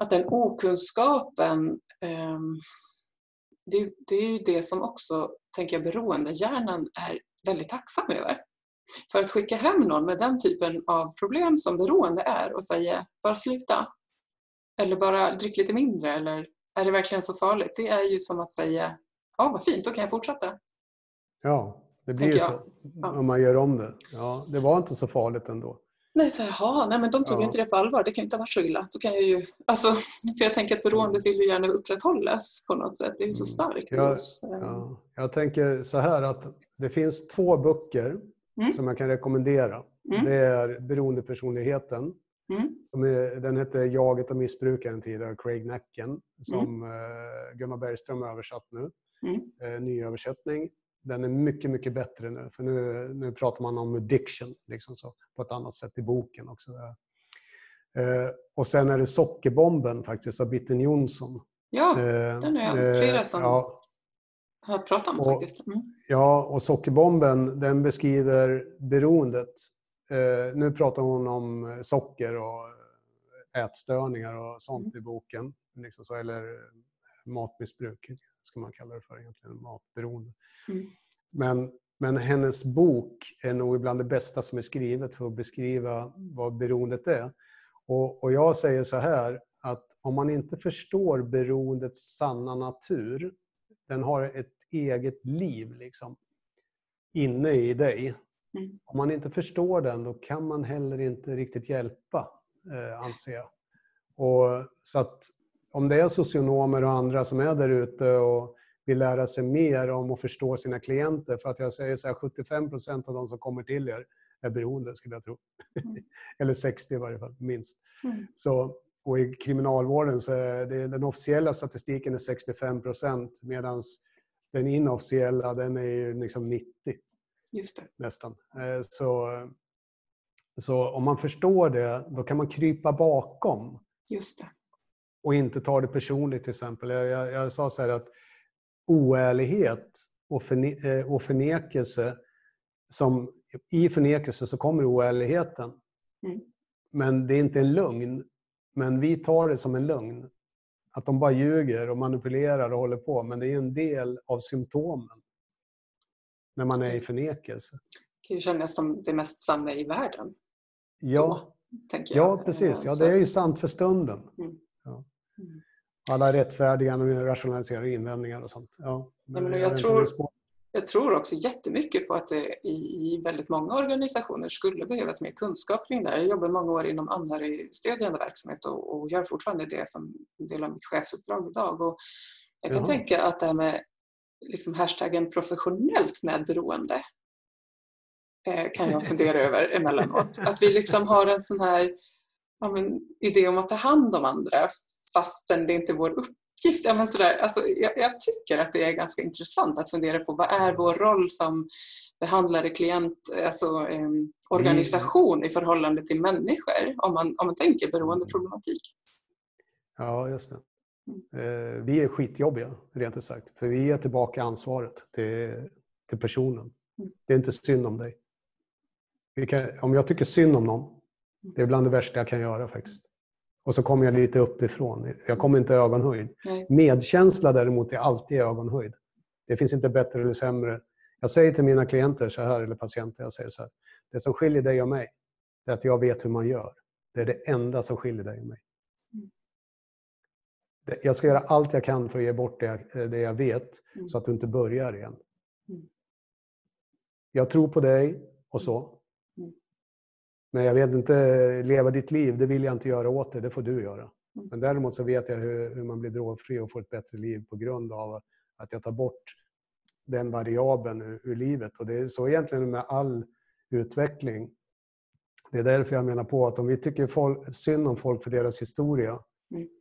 att den okunskapen, eh, det, det, är ju det som också, tänker jag, beroendehjärnan är väldigt tacksam över. För att skicka hem någon med den typen av problem som beroende är och säga bara sluta. Eller bara drick lite mindre eller är det verkligen så farligt? Det är ju som att säga ja vad fint, då kan jag fortsätta. Ja, det blir ju så ja. om man gör om det. Ja, det var inte så farligt ändå. Nej, så jaha, nej men de tog ja. inte det på allvar. Det kan ju inte ha varit så illa. Då kan jag ju, alltså, (laughs) för jag tänker att beroendet vill ju gärna upprätthållas på något sätt. Det är ju så mm. starkt. Jag, ja, jag tänker så här att det finns två böcker mm. som jag kan rekommendera. Mm. Det är Beroendepersonligheten Mm. Den hette Jaget och missbrukaren tidigare, Craig Nacken, som mm. Gunnar Bergström har översatt nu. Mm. Ny översättning. Den är mycket, mycket bättre nu. För nu, nu pratar man om addiction liksom så, på ett annat sätt i boken också. Eh, och sen är det Sockerbomben faktiskt av Bitten Jonsson. Ja, eh, den är jag. Flera som ja, har pratat om och, faktiskt. Mm. Ja, och Sockerbomben den beskriver beroendet. Eh, nu pratar hon om socker och ätstörningar och sånt mm. i boken. Liksom så, eller matmissbruk ska man kalla det för egentligen, matberoende. Mm. Men, men hennes bok är nog bland det bästa som är skrivet för att beskriva vad beroendet är. Och, och jag säger så här, att om man inte förstår beroendets sanna natur, den har ett eget liv liksom, inne i dig. Mm. Om man inte förstår den, då kan man heller inte riktigt hjälpa, eh, anser jag. Och, så att om det är socionomer och andra som är där ute och vill lära sig mer om att förstå sina klienter, för att jag säger så här, 75 procent av de som kommer till er är beroende, skulle jag tro. Mm. (laughs) Eller 60 i varje fall, minst. Mm. Så, och I kriminalvården så är det, den officiella statistiken är 65 procent medan den inofficiella den är liksom 90. Nästan. Eh, så, så om man förstår det, då kan man krypa bakom. Just det. Och inte ta det personligt till exempel. Jag, jag, jag sa så här att oärlighet och, förne, eh, och förnekelse som i förnekelse så kommer oärligheten. Mm. Men det är inte en lögn. Men vi tar det som en lögn. Att de bara ljuger och manipulerar och håller på. Men det är en del av symptomen. När man är i förnekelse. Det kan ju kännas som det mest sanna i världen. Ja, Då, ja precis. Ja, det är ju sant för stunden. Mm. Ja. Mm. Alla rättfärdigande, rationaliserade invändningar och sånt. Ja, men jag, jag tror, jag tror också jättemycket på att det i, väldigt många organisationer skulle behövas mer kunskap kring det här. Jag jobbar många år inom anhörigstödjande verksamhet och, och gör fortfarande det som en del av mitt chefsuppdrag idag. Och jag kan ja. tänka att det här med liksom hashtaggen professionellt medberoende eh, kan jag fundera över (laughs) emellanåt. Att vi liksom har en sån här ja, men, idé om att ta hand om andra fastän det inte är vår uppgift uppgift. Ja, men sådär, alltså, jag, jag, tycker att det är ganska intressant att fundera på vad är vår roll som behandlare, klient, alltså eh, organisation i förhållande till människor om man, om man tänker beroendeproblematik. Ja, just det. Eh, vi är skitjobbiga, rent ut sagt. För vi ger tillbaka ansvaret till, till personen. Mm. Det är inte synd om dig. Kan, om jag tycker synd om någon, det är bland det värsta jag kan göra faktiskt. Och så kommer jag lite uppifrån. Jag kommer inte ögonhöjd. Nej. Medkänsla däremot är alltid ögonhöjd. Det finns inte bättre eller sämre. Jag säger till mina klienter så här, eller patienter, jag säger så här. Det som skiljer dig och mig, är att jag vet hur man gör. Det är det enda som skiljer dig och mig. Mm. Jag ska göra allt jag kan för att ge bort det, det jag vet, mm. så att du inte börjar igen. Mm. Jag tror på dig och så. Men jag vet inte, leva ditt liv, det vill jag inte göra åt dig, det får du göra. Mm. Men däremot så vet jag hur, hur man blir drogfri och får ett bättre liv på grund av att jag tar bort den variabeln ur, ur livet. Och det är så egentligen med all utveckling. Det är därför jag menar på att om vi tycker folk, synd om folk för deras historia, mm.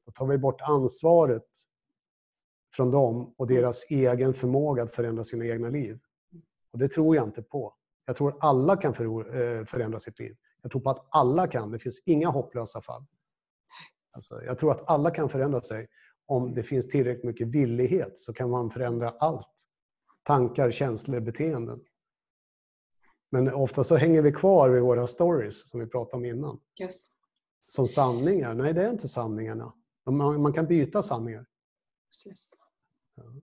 Då tar vi bort ansvaret från dem och deras egen förmåga att förändra sina egna liv. Och det tror jag inte på. Jag tror alla kan eh, förändra sitt liv. Jag tror på att alla kan. Det finns inga hopplösa fall. Alltså, jag tror att alla kan förändra sig. Om det finns tillräckligt mycket villighet så kan man förändra allt. Tankar, känslor, beteenden. Men ofta så hänger vi kvar vid våra stories som vi pratade om innan. Yes. Som sanningar. Nej, det är inte sanningarna. Man, kan byta sanningar. Precis.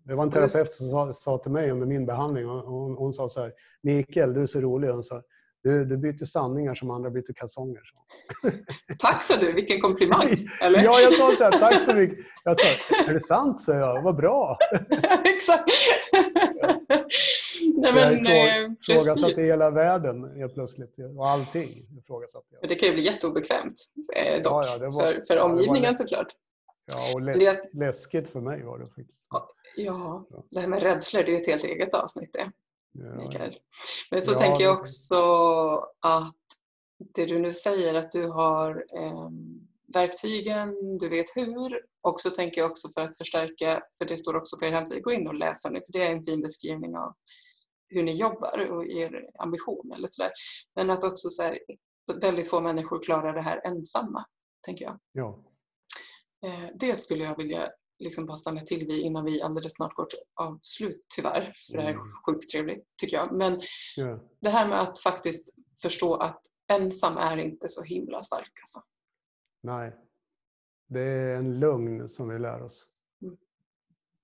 Det var en terapeut som sa, sa till mig under min behandling. Hon, hon sa så här, Mikael, du är så rolig. Hon sa, du, du byter sanningar som andra byter kalsonger. Så. (laughs) Tack sa du, vilken komplimang! (laughs) Eller? ja, jag sa så här, tack så mycket. Jag sa, är det sant? sa jag. Vad bra! (laughs) Exakt! Nej, men, jag eh, ifrågasatte hela världen helt plötsligt. Och allting ifrågasatte jag. Det kan ju bli jätteobekvämt eh, dock. Ja, ja, var, för, för omgivningen ja, såklart. Ja, och läs, läskigt för mig var det faktiskt. Ja, det här med rädslor, det är ett helt eget avsnitt det. Mikael. Men så ja, tänker jag också att det du nu säger att du har eh, verktygen, du vet hur. Och så tänker jag också för att förstärka, för det står också på er hemsida, gå in och läs om det, för det är en fin beskrivning av hur ni jobbar och er ambition eller sådär. Men att också så här, väldigt få människor klarar det här ensamma, tänker jag. Ja. Eh, det skulle jag vilja liksom bara stanna till vid innan vi alldeles snart går till avslut tyvärr. För det här är Mm. sjukt trevligt tycker jag. Men ja. det här med att faktiskt förstå att ensam är inte så himla stark. Alltså. Nej. Det är en lugn som vi lär oss. Mm.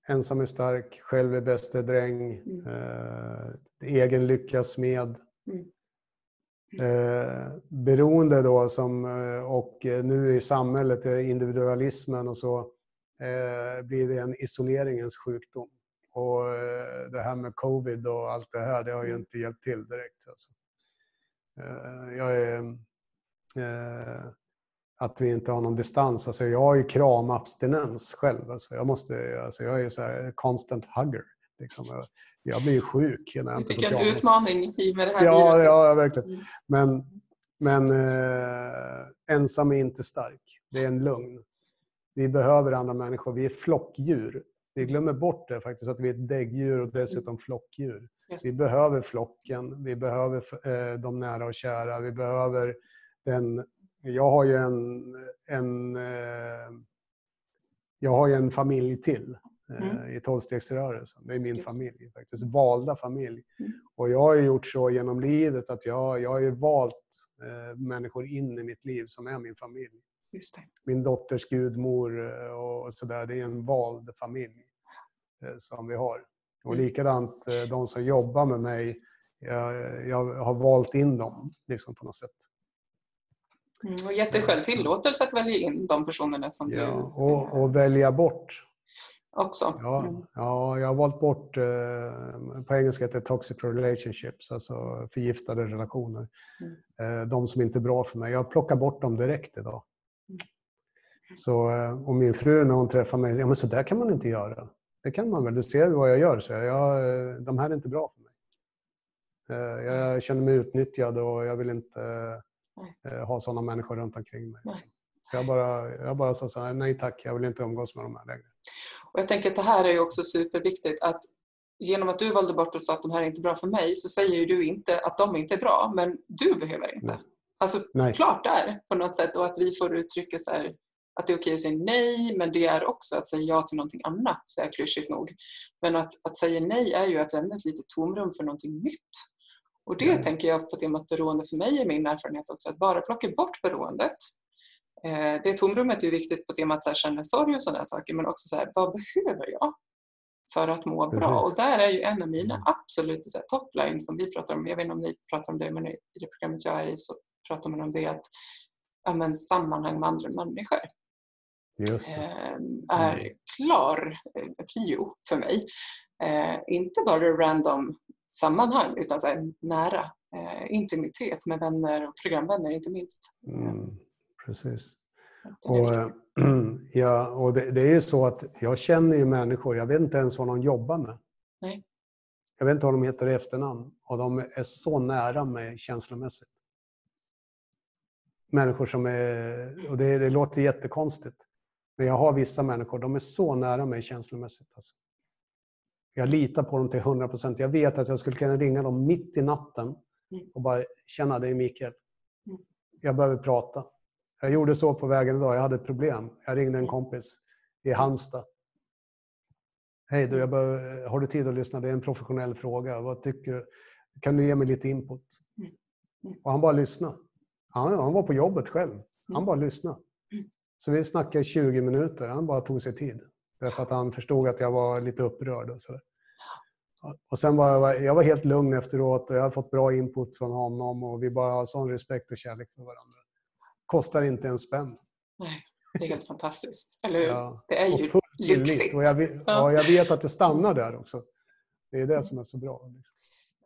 Ensam är stark, själv är bäste dräng, Mm. eh, egen lyckas med. Mm. Eh, beroende då som, eh, och eh, nu i samhället, eh, individualismen och så, eh, blir det en isoleringens sjukdom. Och det här med covid och allt det här, det har ju Mm. inte hjälpt till direkt. Alltså. Jag är... Att vi inte har någon distans. Alltså jag har ju kramabstinens själv. Alltså jag, måste, alltså jag är ju så här constant hugger. Liksom. Jag, jag blir ju sjuk när jag Vi inte fick en utmaning i med det här Ja, viruset. ja, verkligen. Mm. Men, men eh, ensam är inte stark. Det är en lugn. Vi behöver andra människor. Vi är flockdjur. Vi glömmer bort det faktiskt, att vi är ett däggdjur och dessutom flockdjur. Yes. Vi behöver flocken, vi behöver eh, de nära och kära, vi behöver den... Jag har ju en... en eh, jag har ju en familj till Mm. i tolvstegsrörelsen. Det är min Just. familj faktiskt. Valda familj. Mm. Och jag har gjort så genom livet att jag, jag har ju valt eh, människor in i mitt liv som är min familj. Min dotters gudmor eh, och sådär. Det är en vald familj eh, som vi har. Och Mm. likadant eh, de som jobbar med mig. Jag, jag har valt in dem liksom på något sätt. Mm. Och gett dig själv tillåtelse att välja in de personerna som Ja, du och, och välja bort. Också. Ja, Mm. ja, jag har valt bort, eh, på engelska heter det toxic relationships, alltså förgiftade relationer. Mm. Eh, de som inte är bra för mig. Jag plockar bort dem direkt idag. Mm. Så, eh, och min fru när hon träffar mig, ja men så där kan man inte göra. Det kan man väl, du ser vad jag gör. Så jag, eh, de här är inte bra för mig. Jag känner mig utnyttjad och jag vill inte ha sådana människor runt omkring mig. Så jag bara, jag bara sa så här, nej tack, jag vill inte umgås med de här längre. Och jag tänker att det här är ju också superviktigt att genom att du valde bort och sa att de här är inte bra för mig så säger ju du inte att de inte är bra, men du behöver inte. Nej. Alltså Nej. klart där på något sätt och att vi får uttrycka så här, att det är okej att säga nej, men det är också att säga ja till någonting annat, så här klyschigt nog. Men att, att säga nej är ju att lämna ett litet tomrum för någonting nytt. Och det Mm. tänker jag på temat beroende för mig är min erfarenhet också, att bara plocka bort beroendet. Eh, det tomrummet är ju viktigt på temat så här, känna sorg och sådana saker, men också så här, vad behöver jag för att må bra? Och där är ju en av mina Mm. absoluta så här, toplines som vi pratar om, jag vet inte om ni pratar om det, men i det programmet jag är i så pratar man om det att ja, sammanhang med andra människor Just det. eh, är klar eh, prio för mig. Eh, inte bara random sammanhang utan så nära intimitet med vänner och programvänner inte minst. Mm, precis. Och, eh, (clears throat) ja, och det, det är ju så att jag känner ju människor, jag vet inte ens vad de jobbar med. Nej. Jag vet inte vad de heter i efternamn och de är så nära mig känslomässigt. Människor som är, och det, det låter jättekonstigt, men jag har vissa människor, de är så nära mig känslomässigt. Alltså. Jag litar på dem till 100 procent. Jag vet att jag skulle kunna ringa dem mitt i natten Mm. och bara känna det är Mikael. Mm. Jag behöver prata. Jag gjorde så på vägen idag. Jag hade ett problem. Jag ringde en kompis i Halmstad. Hej du, jag behöver, har du tid att lyssna? Det är en professionell fråga. Vad tycker du? Kan du ge mig lite input? Mm. Och han bara lyssnade. Han, han var på jobbet själv. Han bara lyssnade. Så vi snackade 20 minuter. Han bara tog sig tid. Därför att han förstod att jag var lite upprörd. Och, så och sen var jag, jag var helt lugn efteråt och jag har fått bra input från honom och vi bara har sån respekt och kärlek för varandra. Kostar inte en spänn. Nej, det är helt fantastiskt. Eller hur? Ja. Det är Och ju tillit. lyxigt. Och jag, vet- ja, jag vet att det stannar där också. Det är det som är så bra. liksom.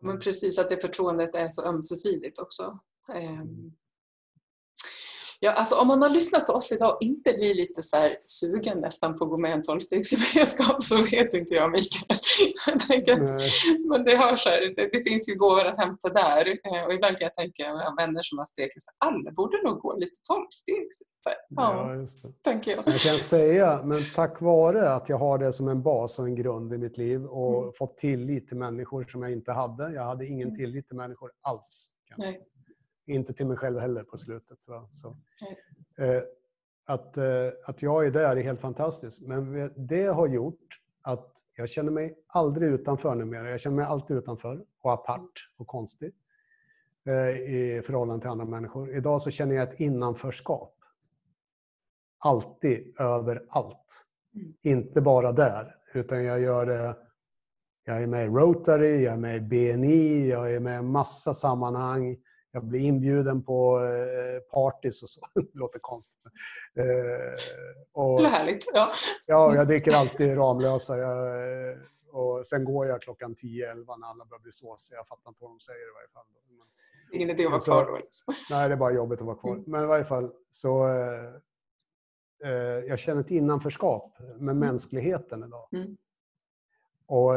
Men precis att det förtroendet är så ömsesidigt också. Ehm, Ja, alltså om man har lyssnat på oss idag och inte blir lite så sugen nästan på att gå med i en tolvstegsgemenskap så vet inte jag Mikael. Jag tänker att, men det hörs här, det, det, finns ju gåvor att hämta där. Eh, och ibland kan jag tänka, med vänner som har stegrat alla borde nog gå lite tolvsteg. Ja, ja, just det. tänker jag. Jag kan säga, men tack vare att jag har det som en bas och en grund i mitt liv och mm. fått tillit till människor som jag inte hade. Jag hade ingen mm. tillit till människor alls. Nej. Inte till mig själv heller på slutet. Va? Så. Eh, att, eh, att jag är där är helt fantastiskt. Men det har gjort att jag känner mig aldrig utanför numera. Jag känner mig alltid utanför och apart och konstig eh, i förhållande till andra människor. Idag så känner jag ett innanförskap. Alltid, överallt. Mm. Inte bara där, utan jag gör det jag är med i Rotary, jag är med i BNI, jag är med i massa sammanhang. Jag blir inbjuden på eh, parties och så. (laughs) Det låter konstigt. Eh, och, det är härligt. Ja. ja, jag dricker alltid Ramlösa. Jag, eh, och sen går jag klockan 10-11 när alla börjar bli såsiga. Jag fattar inte vad de säger i varje fall. Men, Ingen idé att vara kvar då? Liksom. Nej, det är bara jobbigt att vara kvar. Mm. Men i varje fall så... Eh, jag känner ett innanförskap med mm. mänskligheten idag. Mm. Och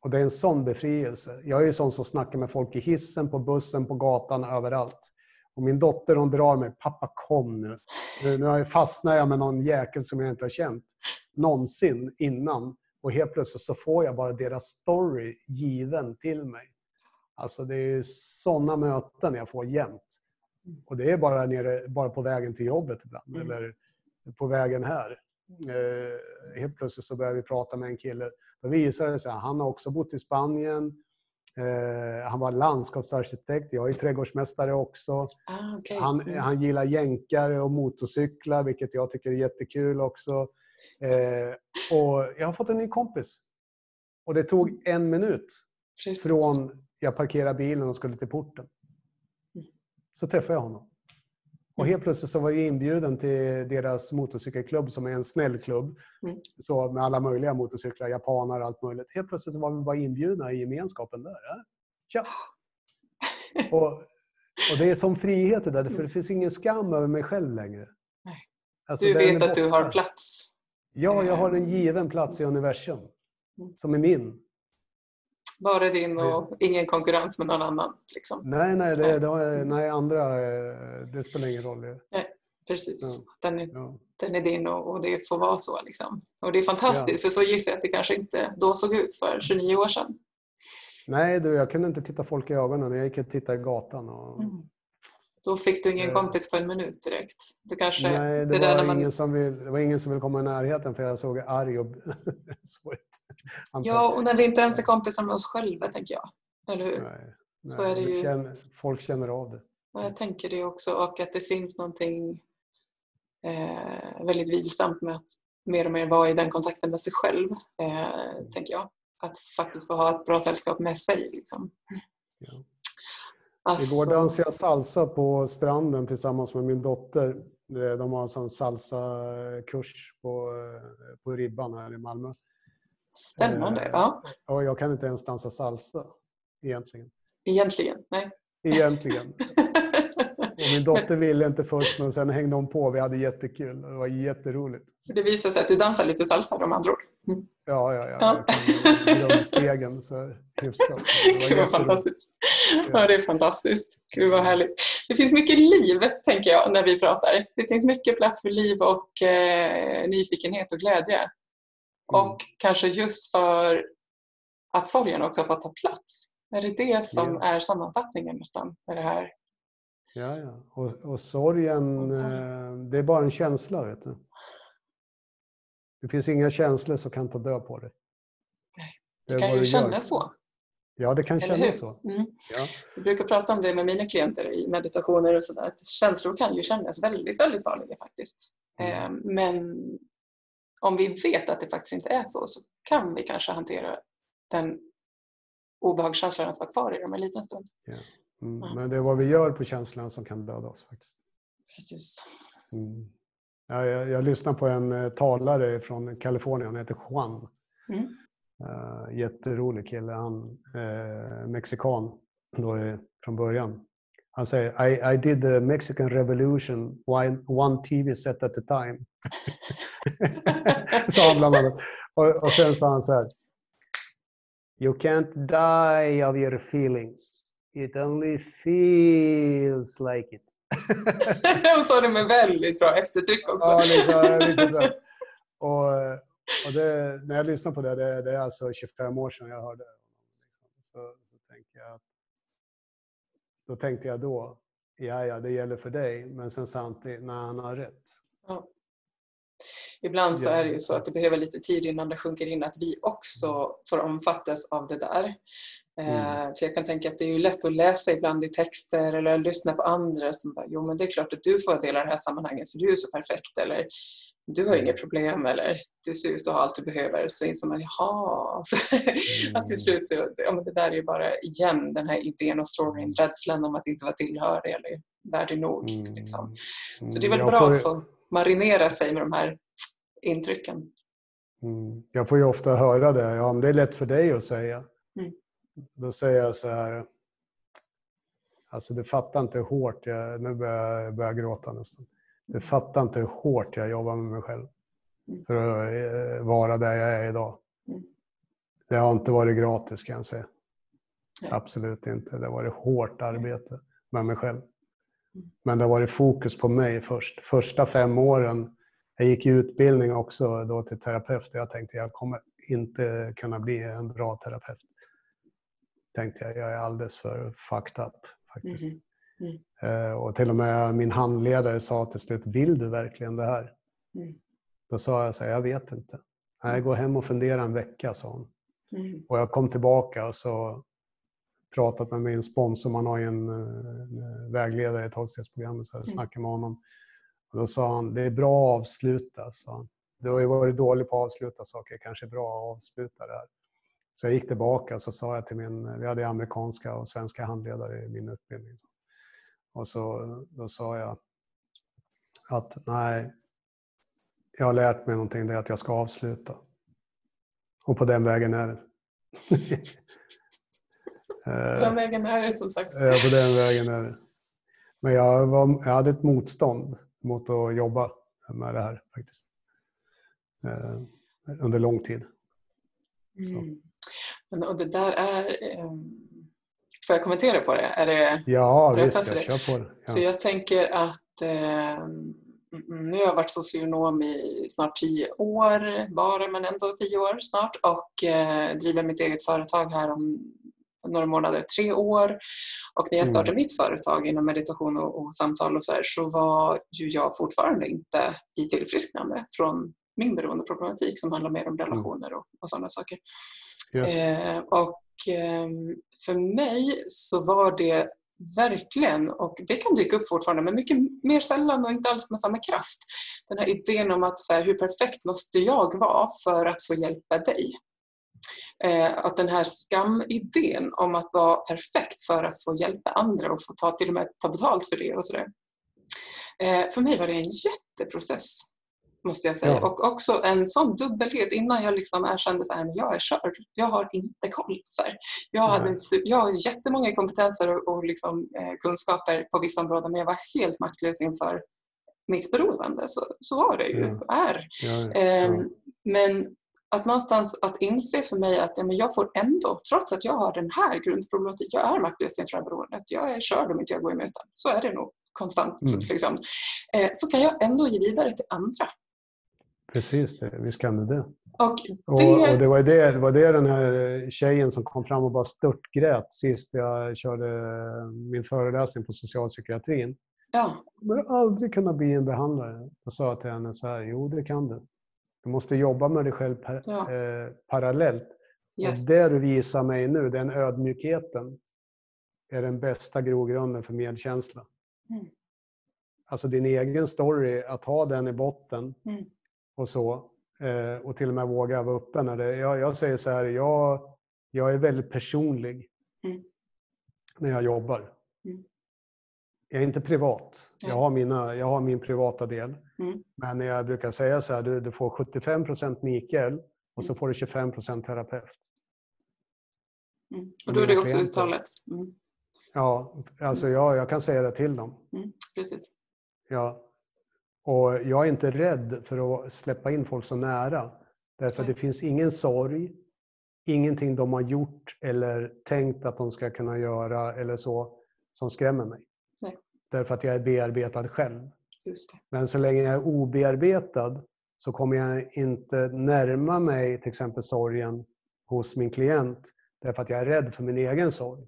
och det är en sån befrielse. Jag är ju sån som snackar med folk i hissen, på bussen, på gatan, överallt. Och min dotter hon drar mig, pappa kom nu. Nu fastnar jag med någon jäkel som jag inte har känt någonsin innan. Och helt plötsligt så får jag bara deras story given till mig. Alltså det är såna möten jag får jämt. Och det är bara, nere, bara på vägen till jobbet ibland. Mm. Eller på vägen här. Eh, helt plötsligt så börjar vi prata med en kille då visade det sig att han har också bott i Spanien. Eh, han var landskapsarkitekt. Jag är trädgårdsmästare också. Ah, okay. han, mm. han gillar jänkare och motorcyklar, vilket jag tycker är jättekul också. Eh, och jag har fått en ny kompis. Och det tog en minut Precis. från jag parkerade bilen och skulle till porten. Mm. Så träffade jag honom. Och helt plötsligt så var jag inbjuden till deras motorcykelklubb som är en snäll klubb. Mm. Så med alla möjliga motorcyklar, japaner och allt möjligt. Helt plötsligt så var vi bara inbjudna i gemenskapen där. Ja. Tja! (laughs) och, och det är som frihet det där, för det finns ingen skam över mig själv längre. Alltså, du vet att du har plats? Ja, jag har en given plats i universum. Mm. Som är min. Bara din och ingen konkurrens med någon annan? Liksom. Nej, nej, det, det, nej, andra eh, det spelar ingen roll. Nej, precis. Ja. Den, är, ja. den är din och, och, det får vara så. Liksom. Och det är fantastiskt, ja. för så gissar jag att det kanske inte då såg ut för 29 år sedan. Nej, du, jag kunde inte titta folk i ögonen. Jag gick och tittade i gatan. Och... Mm. Då fick du ingen eh. kompis på en minut direkt? Du kanske, Nej, det, det var, man... ingen som vill, det var ingen som ville komma i närheten för jag såg arg och (laughs) Ja, och när vi inte ens är kompisar med oss själva, tänker jag. Eller hur? Nej, så är det ju... Känner, folk känner av det. Ja, jag tänker det också. Och att det finns någonting eh, väldigt vilsamt med att mer och mer vara i den kontakten med sig själv, eh, tänker jag. Att faktiskt få ha ett bra sällskap med sig. Liksom. Ja. Alltså... Igår dansade jag salsa på stranden tillsammans med min dotter. De har en sån salsa-kurs på, på Ribban här i Malmö. Spännande. Eh, ja. Och jag kan inte ens dansa salsa egentligen. Egentligen? Nej. Egentligen. (laughs) Och min dotter ville inte först men sen hängde hon på. Vi hade jättekul. Det var jätteroligt. Det visade sig att du dansar lite salsa om andra ord. Mm. Ja, ja, ja. ja. stegen så hyfsat. (laughs) Gud vad fantastiskt. Ja, det är fantastiskt. Gud vad härligt. Det finns mycket liv, tänker jag, när vi pratar. Det finns mycket plats för liv och eh, nyfikenhet och glädje. Mm. Och kanske just för att sorgen också får ta plats. Är det det som ja. är sammanfattningen nästan med det här? Ja, ja. Och, och sorgen, eh, det är bara en känsla. Vet du. Det finns inga känslor som kan ta död på dig. Nej, det, det kan ju kännas så. Ja, det kan kännas så. Mm. Ja. Jag brukar prata om det med mina klienter i meditationer och sådär. Känslor kan ju kännas väldigt, väldigt farliga faktiskt. Mm. Ehm, men om vi vet att det faktiskt inte är så, så kan vi kanske hantera den obehagskänslan att vara kvar i dem en liten stund. Ja. Mm. Ja. Men det är vad vi gör på känslan som kan döda oss faktiskt. Precis. Mm. Ja, jag, jag lyssnade på en uh, talare från Kalifornien, han heter Juan. Mm. Uh, jätterolig kille, han uh, mexikan då från början. Han säger I, I did the Mexican revolution one, one TV set at a time. sa han bland annat. Och, och sen sa han så här. You can't die of your feelings. It only feels like it. (laughs) Hon sa det med väldigt bra eftertryck också. Ja, liksom, liksom. (laughs) Och, och det, när jag lyssnar på det, det, det, är alltså 25 år sedan jag hörde det. Så, så tänker jag, då tänkte jag då, ja, ja, det gäller för dig, men sen samtidigt, när han har rätt. Ja. Ibland så är det ju så att det behöver lite tid innan det sjunker in att vi också får omfattas av det där. Mm. Eh, för jag kan tänka att det är ju lätt att läsa ibland i texter eller lyssna på andra som bara, jo men det är klart att du får dela det här sammanhanget för du är så perfekt eller du har mm. problem eller du ser ut att ha allt du behöver. Så inser man, jaha. (laughs) Så mm. att till slut så, ja men det där är ju bara igen den här idén och storyn, rädslan om att inte vara tillhörig eller värdig nog. Mm. Liksom. Så det är väl bra får... att få marinera sig med de här intrycken. Mm. Jag får ju ofta höra det, ja men det är lätt för dig att säga. Mm. Då säger jag så här, alltså du fattar inte hur hårt jag, nu börjar jag börja gråta nästan. Du fattar inte hur hårt jag jobbar med mig själv mm. för att eh, vara där jag är idag. Mm. Det har inte varit gratis kan jag säga. Absolut inte. Det har varit hårt arbete med mig själv. Men det har varit fokus på mig först. Första fem åren, jag gick i utbildning också då till terapeut och jag tänkte jag kommer inte kunna bli en bra terapeut. Tänkte jag, jag är alldeles för fucked up faktiskt. Mm. Mm. Och till och med min handledare sa till slut, vill du verkligen det här? Mm. Då sa jag så här, jag vet inte. Nej, gå hem och fundera en vecka, sa hon. Mm. Och jag kom tillbaka och så pratat med min sponsor, man har ju en, en vägledare i tolvstegsprogrammet, så jag mm. snackade med honom. Och då sa han, det är bra att avsluta, sa han. Du har ju varit dålig på att avsluta saker, kanske är bra att avsluta det här. Så jag gick tillbaka och så sa jag till min, vi hade amerikanska och svenska handledare i min utbildning. Och så, då sa jag att nej, jag har lärt mig någonting, det är att jag ska avsluta. Och på den vägen är det. (laughs) Den vägen är det som sagt. Ja, på den vägen är det. Men jag, var, jag hade ett motstånd mot att jobba med det här faktiskt. Eh, under lång tid. Mm. Och det där är... Eh, får jag kommentera på det? Är det ja, visst. Jag kör på det. Ja. För jag tänker att eh, nu har jag varit socionom i snart tio år bara, men ändå tio år snart och eh, driver mitt eget företag här om några månader, tre år. Och när jag mm. startade mm. mitt företag inom meditation och, och samtal och så här, så var ju jag fortfarande inte i tillfrisknande från min beroendeproblematik som handlar mer om mm. relationer och, och sådana saker. Yes. Eh, och eh, för mig så var det verkligen, och det kan dyka upp fortfarande, men mycket mer sällan och inte alls med samma kraft. Den här idén om att så här, hur perfekt måste jag vara för att få hjälpa dig? Eh, att den här skamidén om att vara perfekt för att få hjälpa andra och få ta, till och med ta betalt för det och sådär. Eh, för mig var det en jätteprocess måste jag säga. Ja. Och också en sån dubbelhet innan jag liksom erkände att jag är körd. Jag har inte koll. Så här. Jag, hade, jag har jättemånga kompetenser och, och liksom, eh, kunskaper på vissa områden men jag var helt maktlös inför mitt beroende. Så, så var det ju, ja. är. Ja, eh, men att någonstans att inse för mig att ja, men jag får ändå, trots att jag har den här grundproblematiken, jag är maktlös inför beroendet, jag är körd om inte jag går i möten. Så är det nog konstant. Mm. Liksom. Eh, så kan jag ändå ge vidare till andra. Precis, det. visst kan du det. Och det... Och, och det, var det, det var det den här tjejen som kom fram och bara störtgrät sist jag körde min föreläsning på socialpsykiatrin. Ja. Kommer aldrig kunna bli en behandlare. Då sa jag till henne så här, jo det kan du. Du måste jobba med dig själv par ja. eh, parallellt. Yes. Och det du visar mig nu, den ödmjukheten, är den bästa grogrunden för medkänsla. Mm. Alltså din egen story, att ha den i botten mm. Och så. Eh, och till och med våga vara öppen. Jag, jag säger så här, jag, jag är väldigt personlig mm. när jag jobbar. Mm jag är inte privat. Jag har, mina, jag har min privata del. Mm. Men jag brukar säga så här, du, du får 75% Mikael och så mm. får du 25% terapeut. Mm. Och då är det också uttalet? Mm. Ja, alltså jag, jag kan säga det till dem. Precis. Ja. Och jag är inte rädd för att släppa in folk så nära. Därför att det finns ingen sorg, ingenting de har gjort eller tänkt att de ska kunna göra eller så som skrämmer mig. Nej. Därför att jag är bearbetad själv. Men så länge jag är obearbetad så kommer jag inte närma mig till exempel sorgen hos min klient därför att jag är rädd för min egen sorg.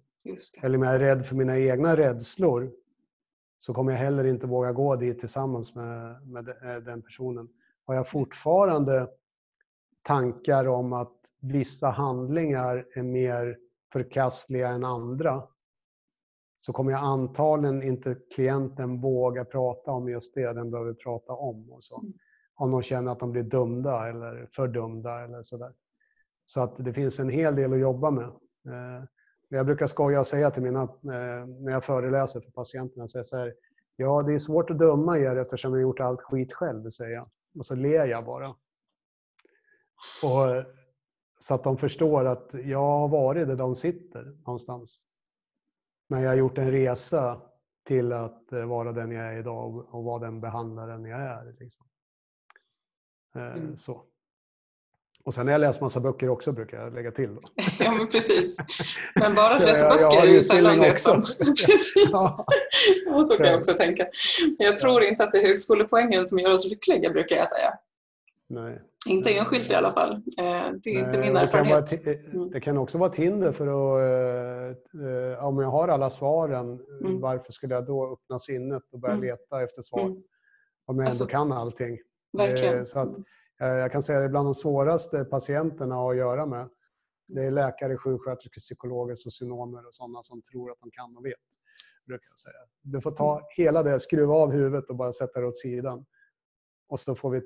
Eller om jag är rädd för mina egna rädslor så kommer jag heller inte våga gå dit tillsammans med, med eh, den personen. Har jag fortfarande tankar om att vissa handlingar är mer förkastliga än andra så kommer jag antagligen inte klienten våga prata om just det den behöver prata om. Och så. Mm. Om de känner att de blir dömda eller fördömda eller sådär. Så att det finns en hel del att jobba med. Eh, jag brukar skoja och säga till mina, eh, när jag föreläser för patienterna, så jag säger ja det är svårt att döma er eftersom jag gjort allt skit själv, säger jag. Och så ler jag bara. Och, så att de förstår att jag har varit där de sitter någonstans. Men jag har gjort en resa till att eh, vara den jag är idag och vara den behandlaren jag är. Liksom. Eh, Mm. Så. Och sen har jag läst massa böcker också, brukar jag lägga till. Då. (laughs) Ja, men precis. (laughs) Men bara att läsa böcker är ju sällan som... (laughs) Precis. Ja. Och så kan jag Så- också tänka. Men jag tror inte att det är högskolepoängen som gör oss lyckliga, brukar jag säga. Nej. Inte enskilt i alla fall. Eh, Det är inte Nej, min och det kan vara erfarenhet. ett- Mm. Det kan också vara ett hinder för att... eh, eh, Om jag har alla svaren, Mm. varför skulle jag då öppna sinnet och börja Mm. leta efter svar? Mm. Om jag Alltså, ändå kan allting. Verkligen. Eh, Så att, eh, jag kan säga att det är bland de svåraste patienterna att göra med. Det är läkare, sjuksköterskor, psykologer, socionomer och sådana som tror att de kan och vet. Brukar jag säga. Du får ta Mm. hela det, skruva av huvudet och bara sätta det åt sidan. Och så får, vi,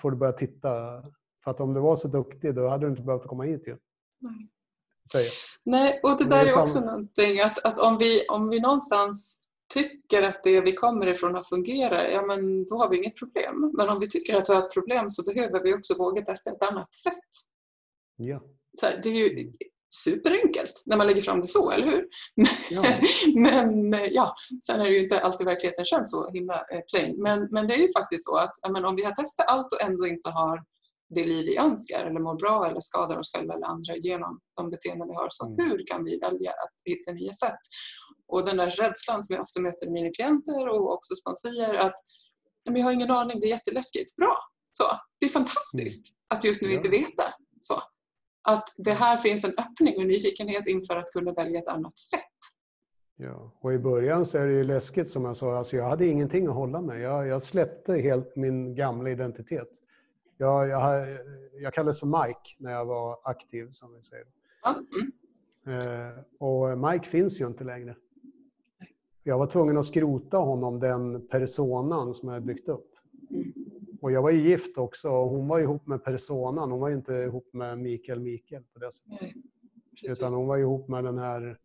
får du börja titta. För att om du var så duktig, då hade du inte behövt komma hit ju. Nej. Nej, och det där är också någonting att, att om, vi, om vi någonstans tycker att det vi kommer ifrån har fungerat, ja men då har vi inget problem. Men om vi tycker att vi har ett problem så behöver vi också våga testa ett annat sätt. Ja. Så här, det är ju superenkelt när man lägger fram det så, eller hur? Ja. (laughs) men ja, sen är det ju inte alltid verkligheten känns så himla eh, plain. Men, men det är ju faktiskt så att ja, men om vi har testat allt och ändå inte har det liv vi önskar eller mår bra eller skadar oss själva eller andra genom de beteenden vi har. Så Mm. hur kan vi välja att hitta nya sätt? Och den där rädslan som jag ofta möter i mina klienter och också sponsorer att "Ja, men jag har ingen aning, det är jätteläskigt. Bra! Så, det är fantastiskt att just nu inte veta. Så. Att det här finns en öppning och nyfikenhet inför att kunna välja ett annat sätt. Ja, och i början så är det ju läskigt som jag sa. Alltså jag hade ingenting att hålla med. Jag, jag släppte helt min gamla identitet. Jag, jag, jag kallades för Mike när jag var aktiv, som vi säger. Mm. Eh, och Mike finns ju inte längre. Jag var tvungen att skrota honom, den personan som jag hade byggt upp. Och jag var ju gift också och hon var ihop med personan. Hon var ju inte ihop med Mikael Mikael på det sättet. Nej, precis. Utan hon var ihop med den här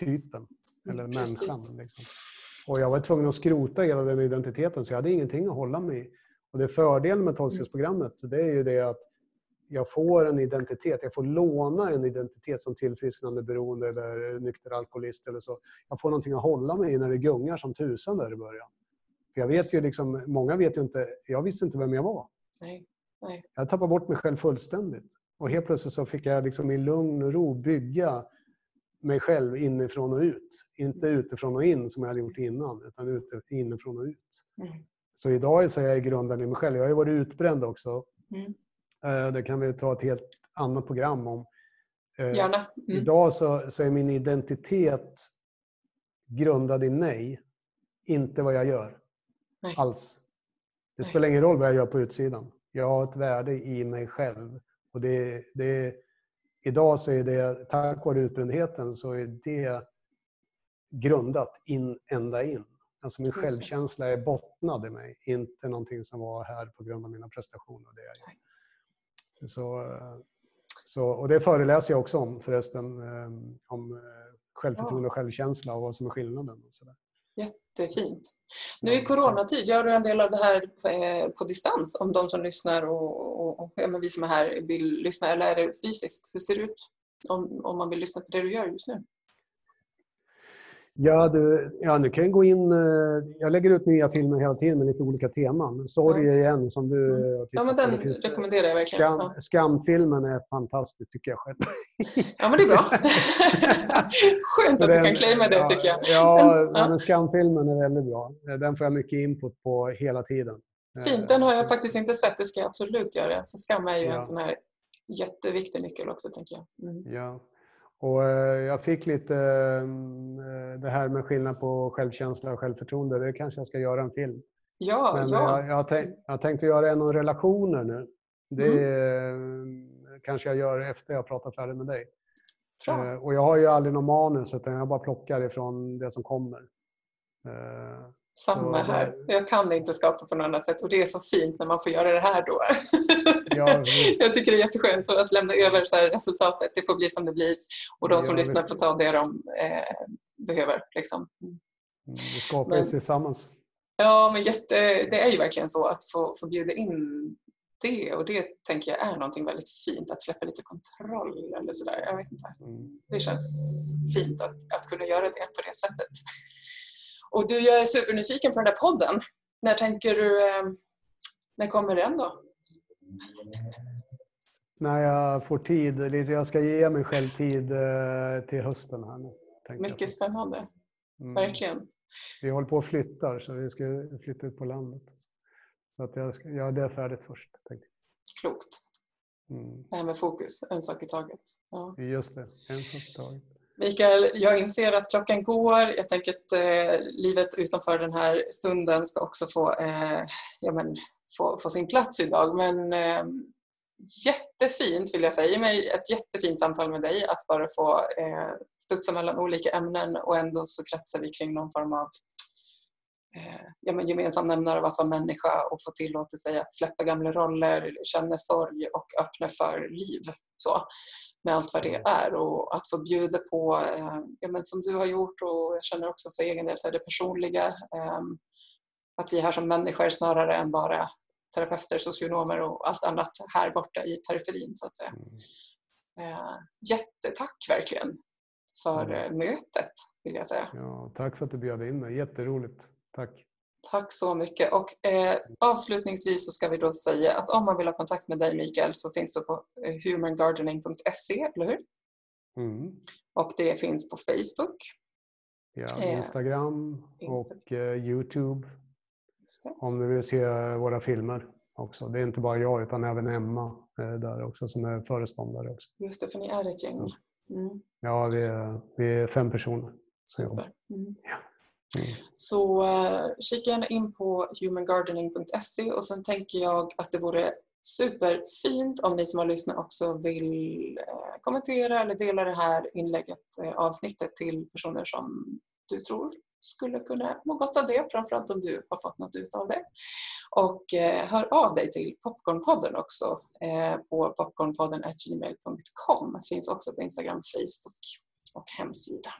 typen, eller Mm, precis. människan. Liksom. Och jag var tvungen att skrota hela den identiteten, så jag hade ingenting att hålla mig i. Och det fördelen med tolvstegsprogrammet, det är ju det att jag får en identitet. Jag får låna en identitet som tillfrisknande beroende eller nykter alkoholist eller så. Jag får någonting att hålla mig i när det gungar som tusan där i början. För jag vet ju liksom, många vet ju inte, jag visste inte vem jag var. Nej, nej. Jag tappade bort mig själv fullständigt. Och helt plötsligt så fick jag liksom i lugn och ro bygga mig själv inifrån och ut. Inte utifrån och in som jag hade gjort innan, utan inifrån och ut. Mm. Så idag så är jag grundad i mig själv. Jag har ju varit utbränd också. Mm. Eh, Det kan vi ta ett helt annat program om. Eh, Gärna. Mm. Idag så, så är min identitet grundad i mig, inte vad jag gör. Nej. Alls. Det Nej. spelar ingen roll vad jag gör på utsidan. Jag har ett värde i mig själv. Och det, det, idag så är det, tack vare utbrändheten, så är det grundat in, ända in. Alltså min Just självkänsla är bottnad i mig, inte någonting som var här på grund av mina prestationer. Det är. Så, så, och det föreläser jag också om förresten, eh, om eh, självförtroende och självkänsla och vad som är skillnaden. Och så där. Jättefint. Nu i coronatid, gör du en del av det här eh, på distans om de som lyssnar och, och, och ja, vi som är här vill lyssna eller är det fysiskt? Hur ser det ut om, om man vill lyssna på det du gör just nu? Ja, du, ja, du kan gå in... Eh, jag lägger ut nya filmer hela tiden med lite olika teman. Sorg ja. igen som du mm. Ja, men den rekommenderar jag verkligen. Skam, ja. Skamfilmen är fantastisk tycker jag själv. Ja, men det är bra. (laughs) Skönt att du kan claima det tycker jag. Ja, ja. Men Skamfilmen är väldigt bra. Den får jag mycket input på hela tiden. Fint, den har jag faktiskt inte sett. Det ska jag absolut göra. För skam är ju en sån här jätteviktig nyckel också, tänker jag. Mm. Ja. Och eh, jag fick lite mm, eh, det här med skillnad på självkänsla och självförtroende. Det kanske jag ska göra en film. Ja, Men ja. Jag, jag, tänk, jag tänkte göra en om relationer nu. Det mm. kanske jag gör efter jag pratat färdigt med dig. Bra. Eh, och jag har ju aldrig någon manus utan jag bara plockar ifrån det som kommer. Samma här. Jag kan inte skapa på något annat sätt och det är så fint när man får göra det här då. (laughs) Ja, jag tycker det är jätteskönt att lämna över så resultatet. Det får bli som det blir och de ja, som lyssnar får ta det de eh, behöver. Liksom. Mm. Skapar men, tillsammans. Ja, men jätte, det är ju verkligen så att få, få bjuda in det och det tänker jag är någonting väldigt fint, att släppa lite kontroll eller sådär. Jag vet inte. Mm. Det känns fint att, att kunna göra det på det sättet. Och du, jag är supernyfiken på den där podden. När tänker du, eh, när kommer den då? När jag får tid. Jag ska ge mig själv tid eh, till hösten. här nu. Mycket spännande. Mm. Verkligen. Vi håller på att flytta så vi ska flytta ut på landet. Så att jag ska göra det färdigt först. Klokt. Mm. Det här med fokus, en sak i taget. Ja. Just det, en sak i taget. Mikael, jag inser att klockan går. Jag tänker att eh, livet utanför den här stunden ska också få, eh, ja, men, få, få, sin plats idag. Men eh, jättefint vill jag säga. mig ett jättefint samtal med dig att bara få eh, studsa mellan olika ämnen och ändå så kretsar vi kring någon form av eh, ja, men gemensam nämnare av att vara människa och få tillåta sig att släppa gamla roller, känna sorg och öppna för liv. Så med allt vad det är och att få bjuda på, eh, ja, men som du har gjort och jag känner också för egen del är det personliga. Eh, att vi är här som människor snarare än bara terapeuter, socionomer och allt annat här borta i periferin så att säga. Mm. Eh, jättetack verkligen för mm. mötet vill jag säga. Ja, tack för att du bjöd in mig, jätteroligt. Tack. Tack så mycket. Och eh, avslutningsvis så ska vi då säga att om man vill ha kontakt med dig Mikael så finns det på eh, humangardening.se, eller hur? Mm. Och det finns på Facebook. Ja, eh, Instagram eh, och eh, Youtube. Om du vill se våra filmer också. Det är inte bara jag utan även Emma eh, där också som är föreståndare. Också. Just det, för ni är ett gäng. Mm. Ja, vi är, vi är fem personer. Super. Mm. Ja. Mm. Så eh, uh, kika gärna in på humangardening.se och sen tänker jag att det vore superfint om ni som har lyssnat också vill uh, kommentera eller dela det här inlägget, uh, avsnittet till personer som du tror skulle kunna må gott av det, framförallt om du har fått något ut av det. Och eh, hör av dig till Popcornpodden också eh, på popcornpodden.gmail.com. Finns också på Instagram, Facebook och hemsida.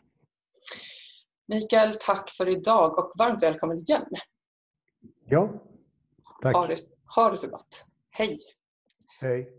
Mikael, tack för idag och varmt välkommen igen. Ja, tack. Ha det, ha det så gott. Hej! Hej.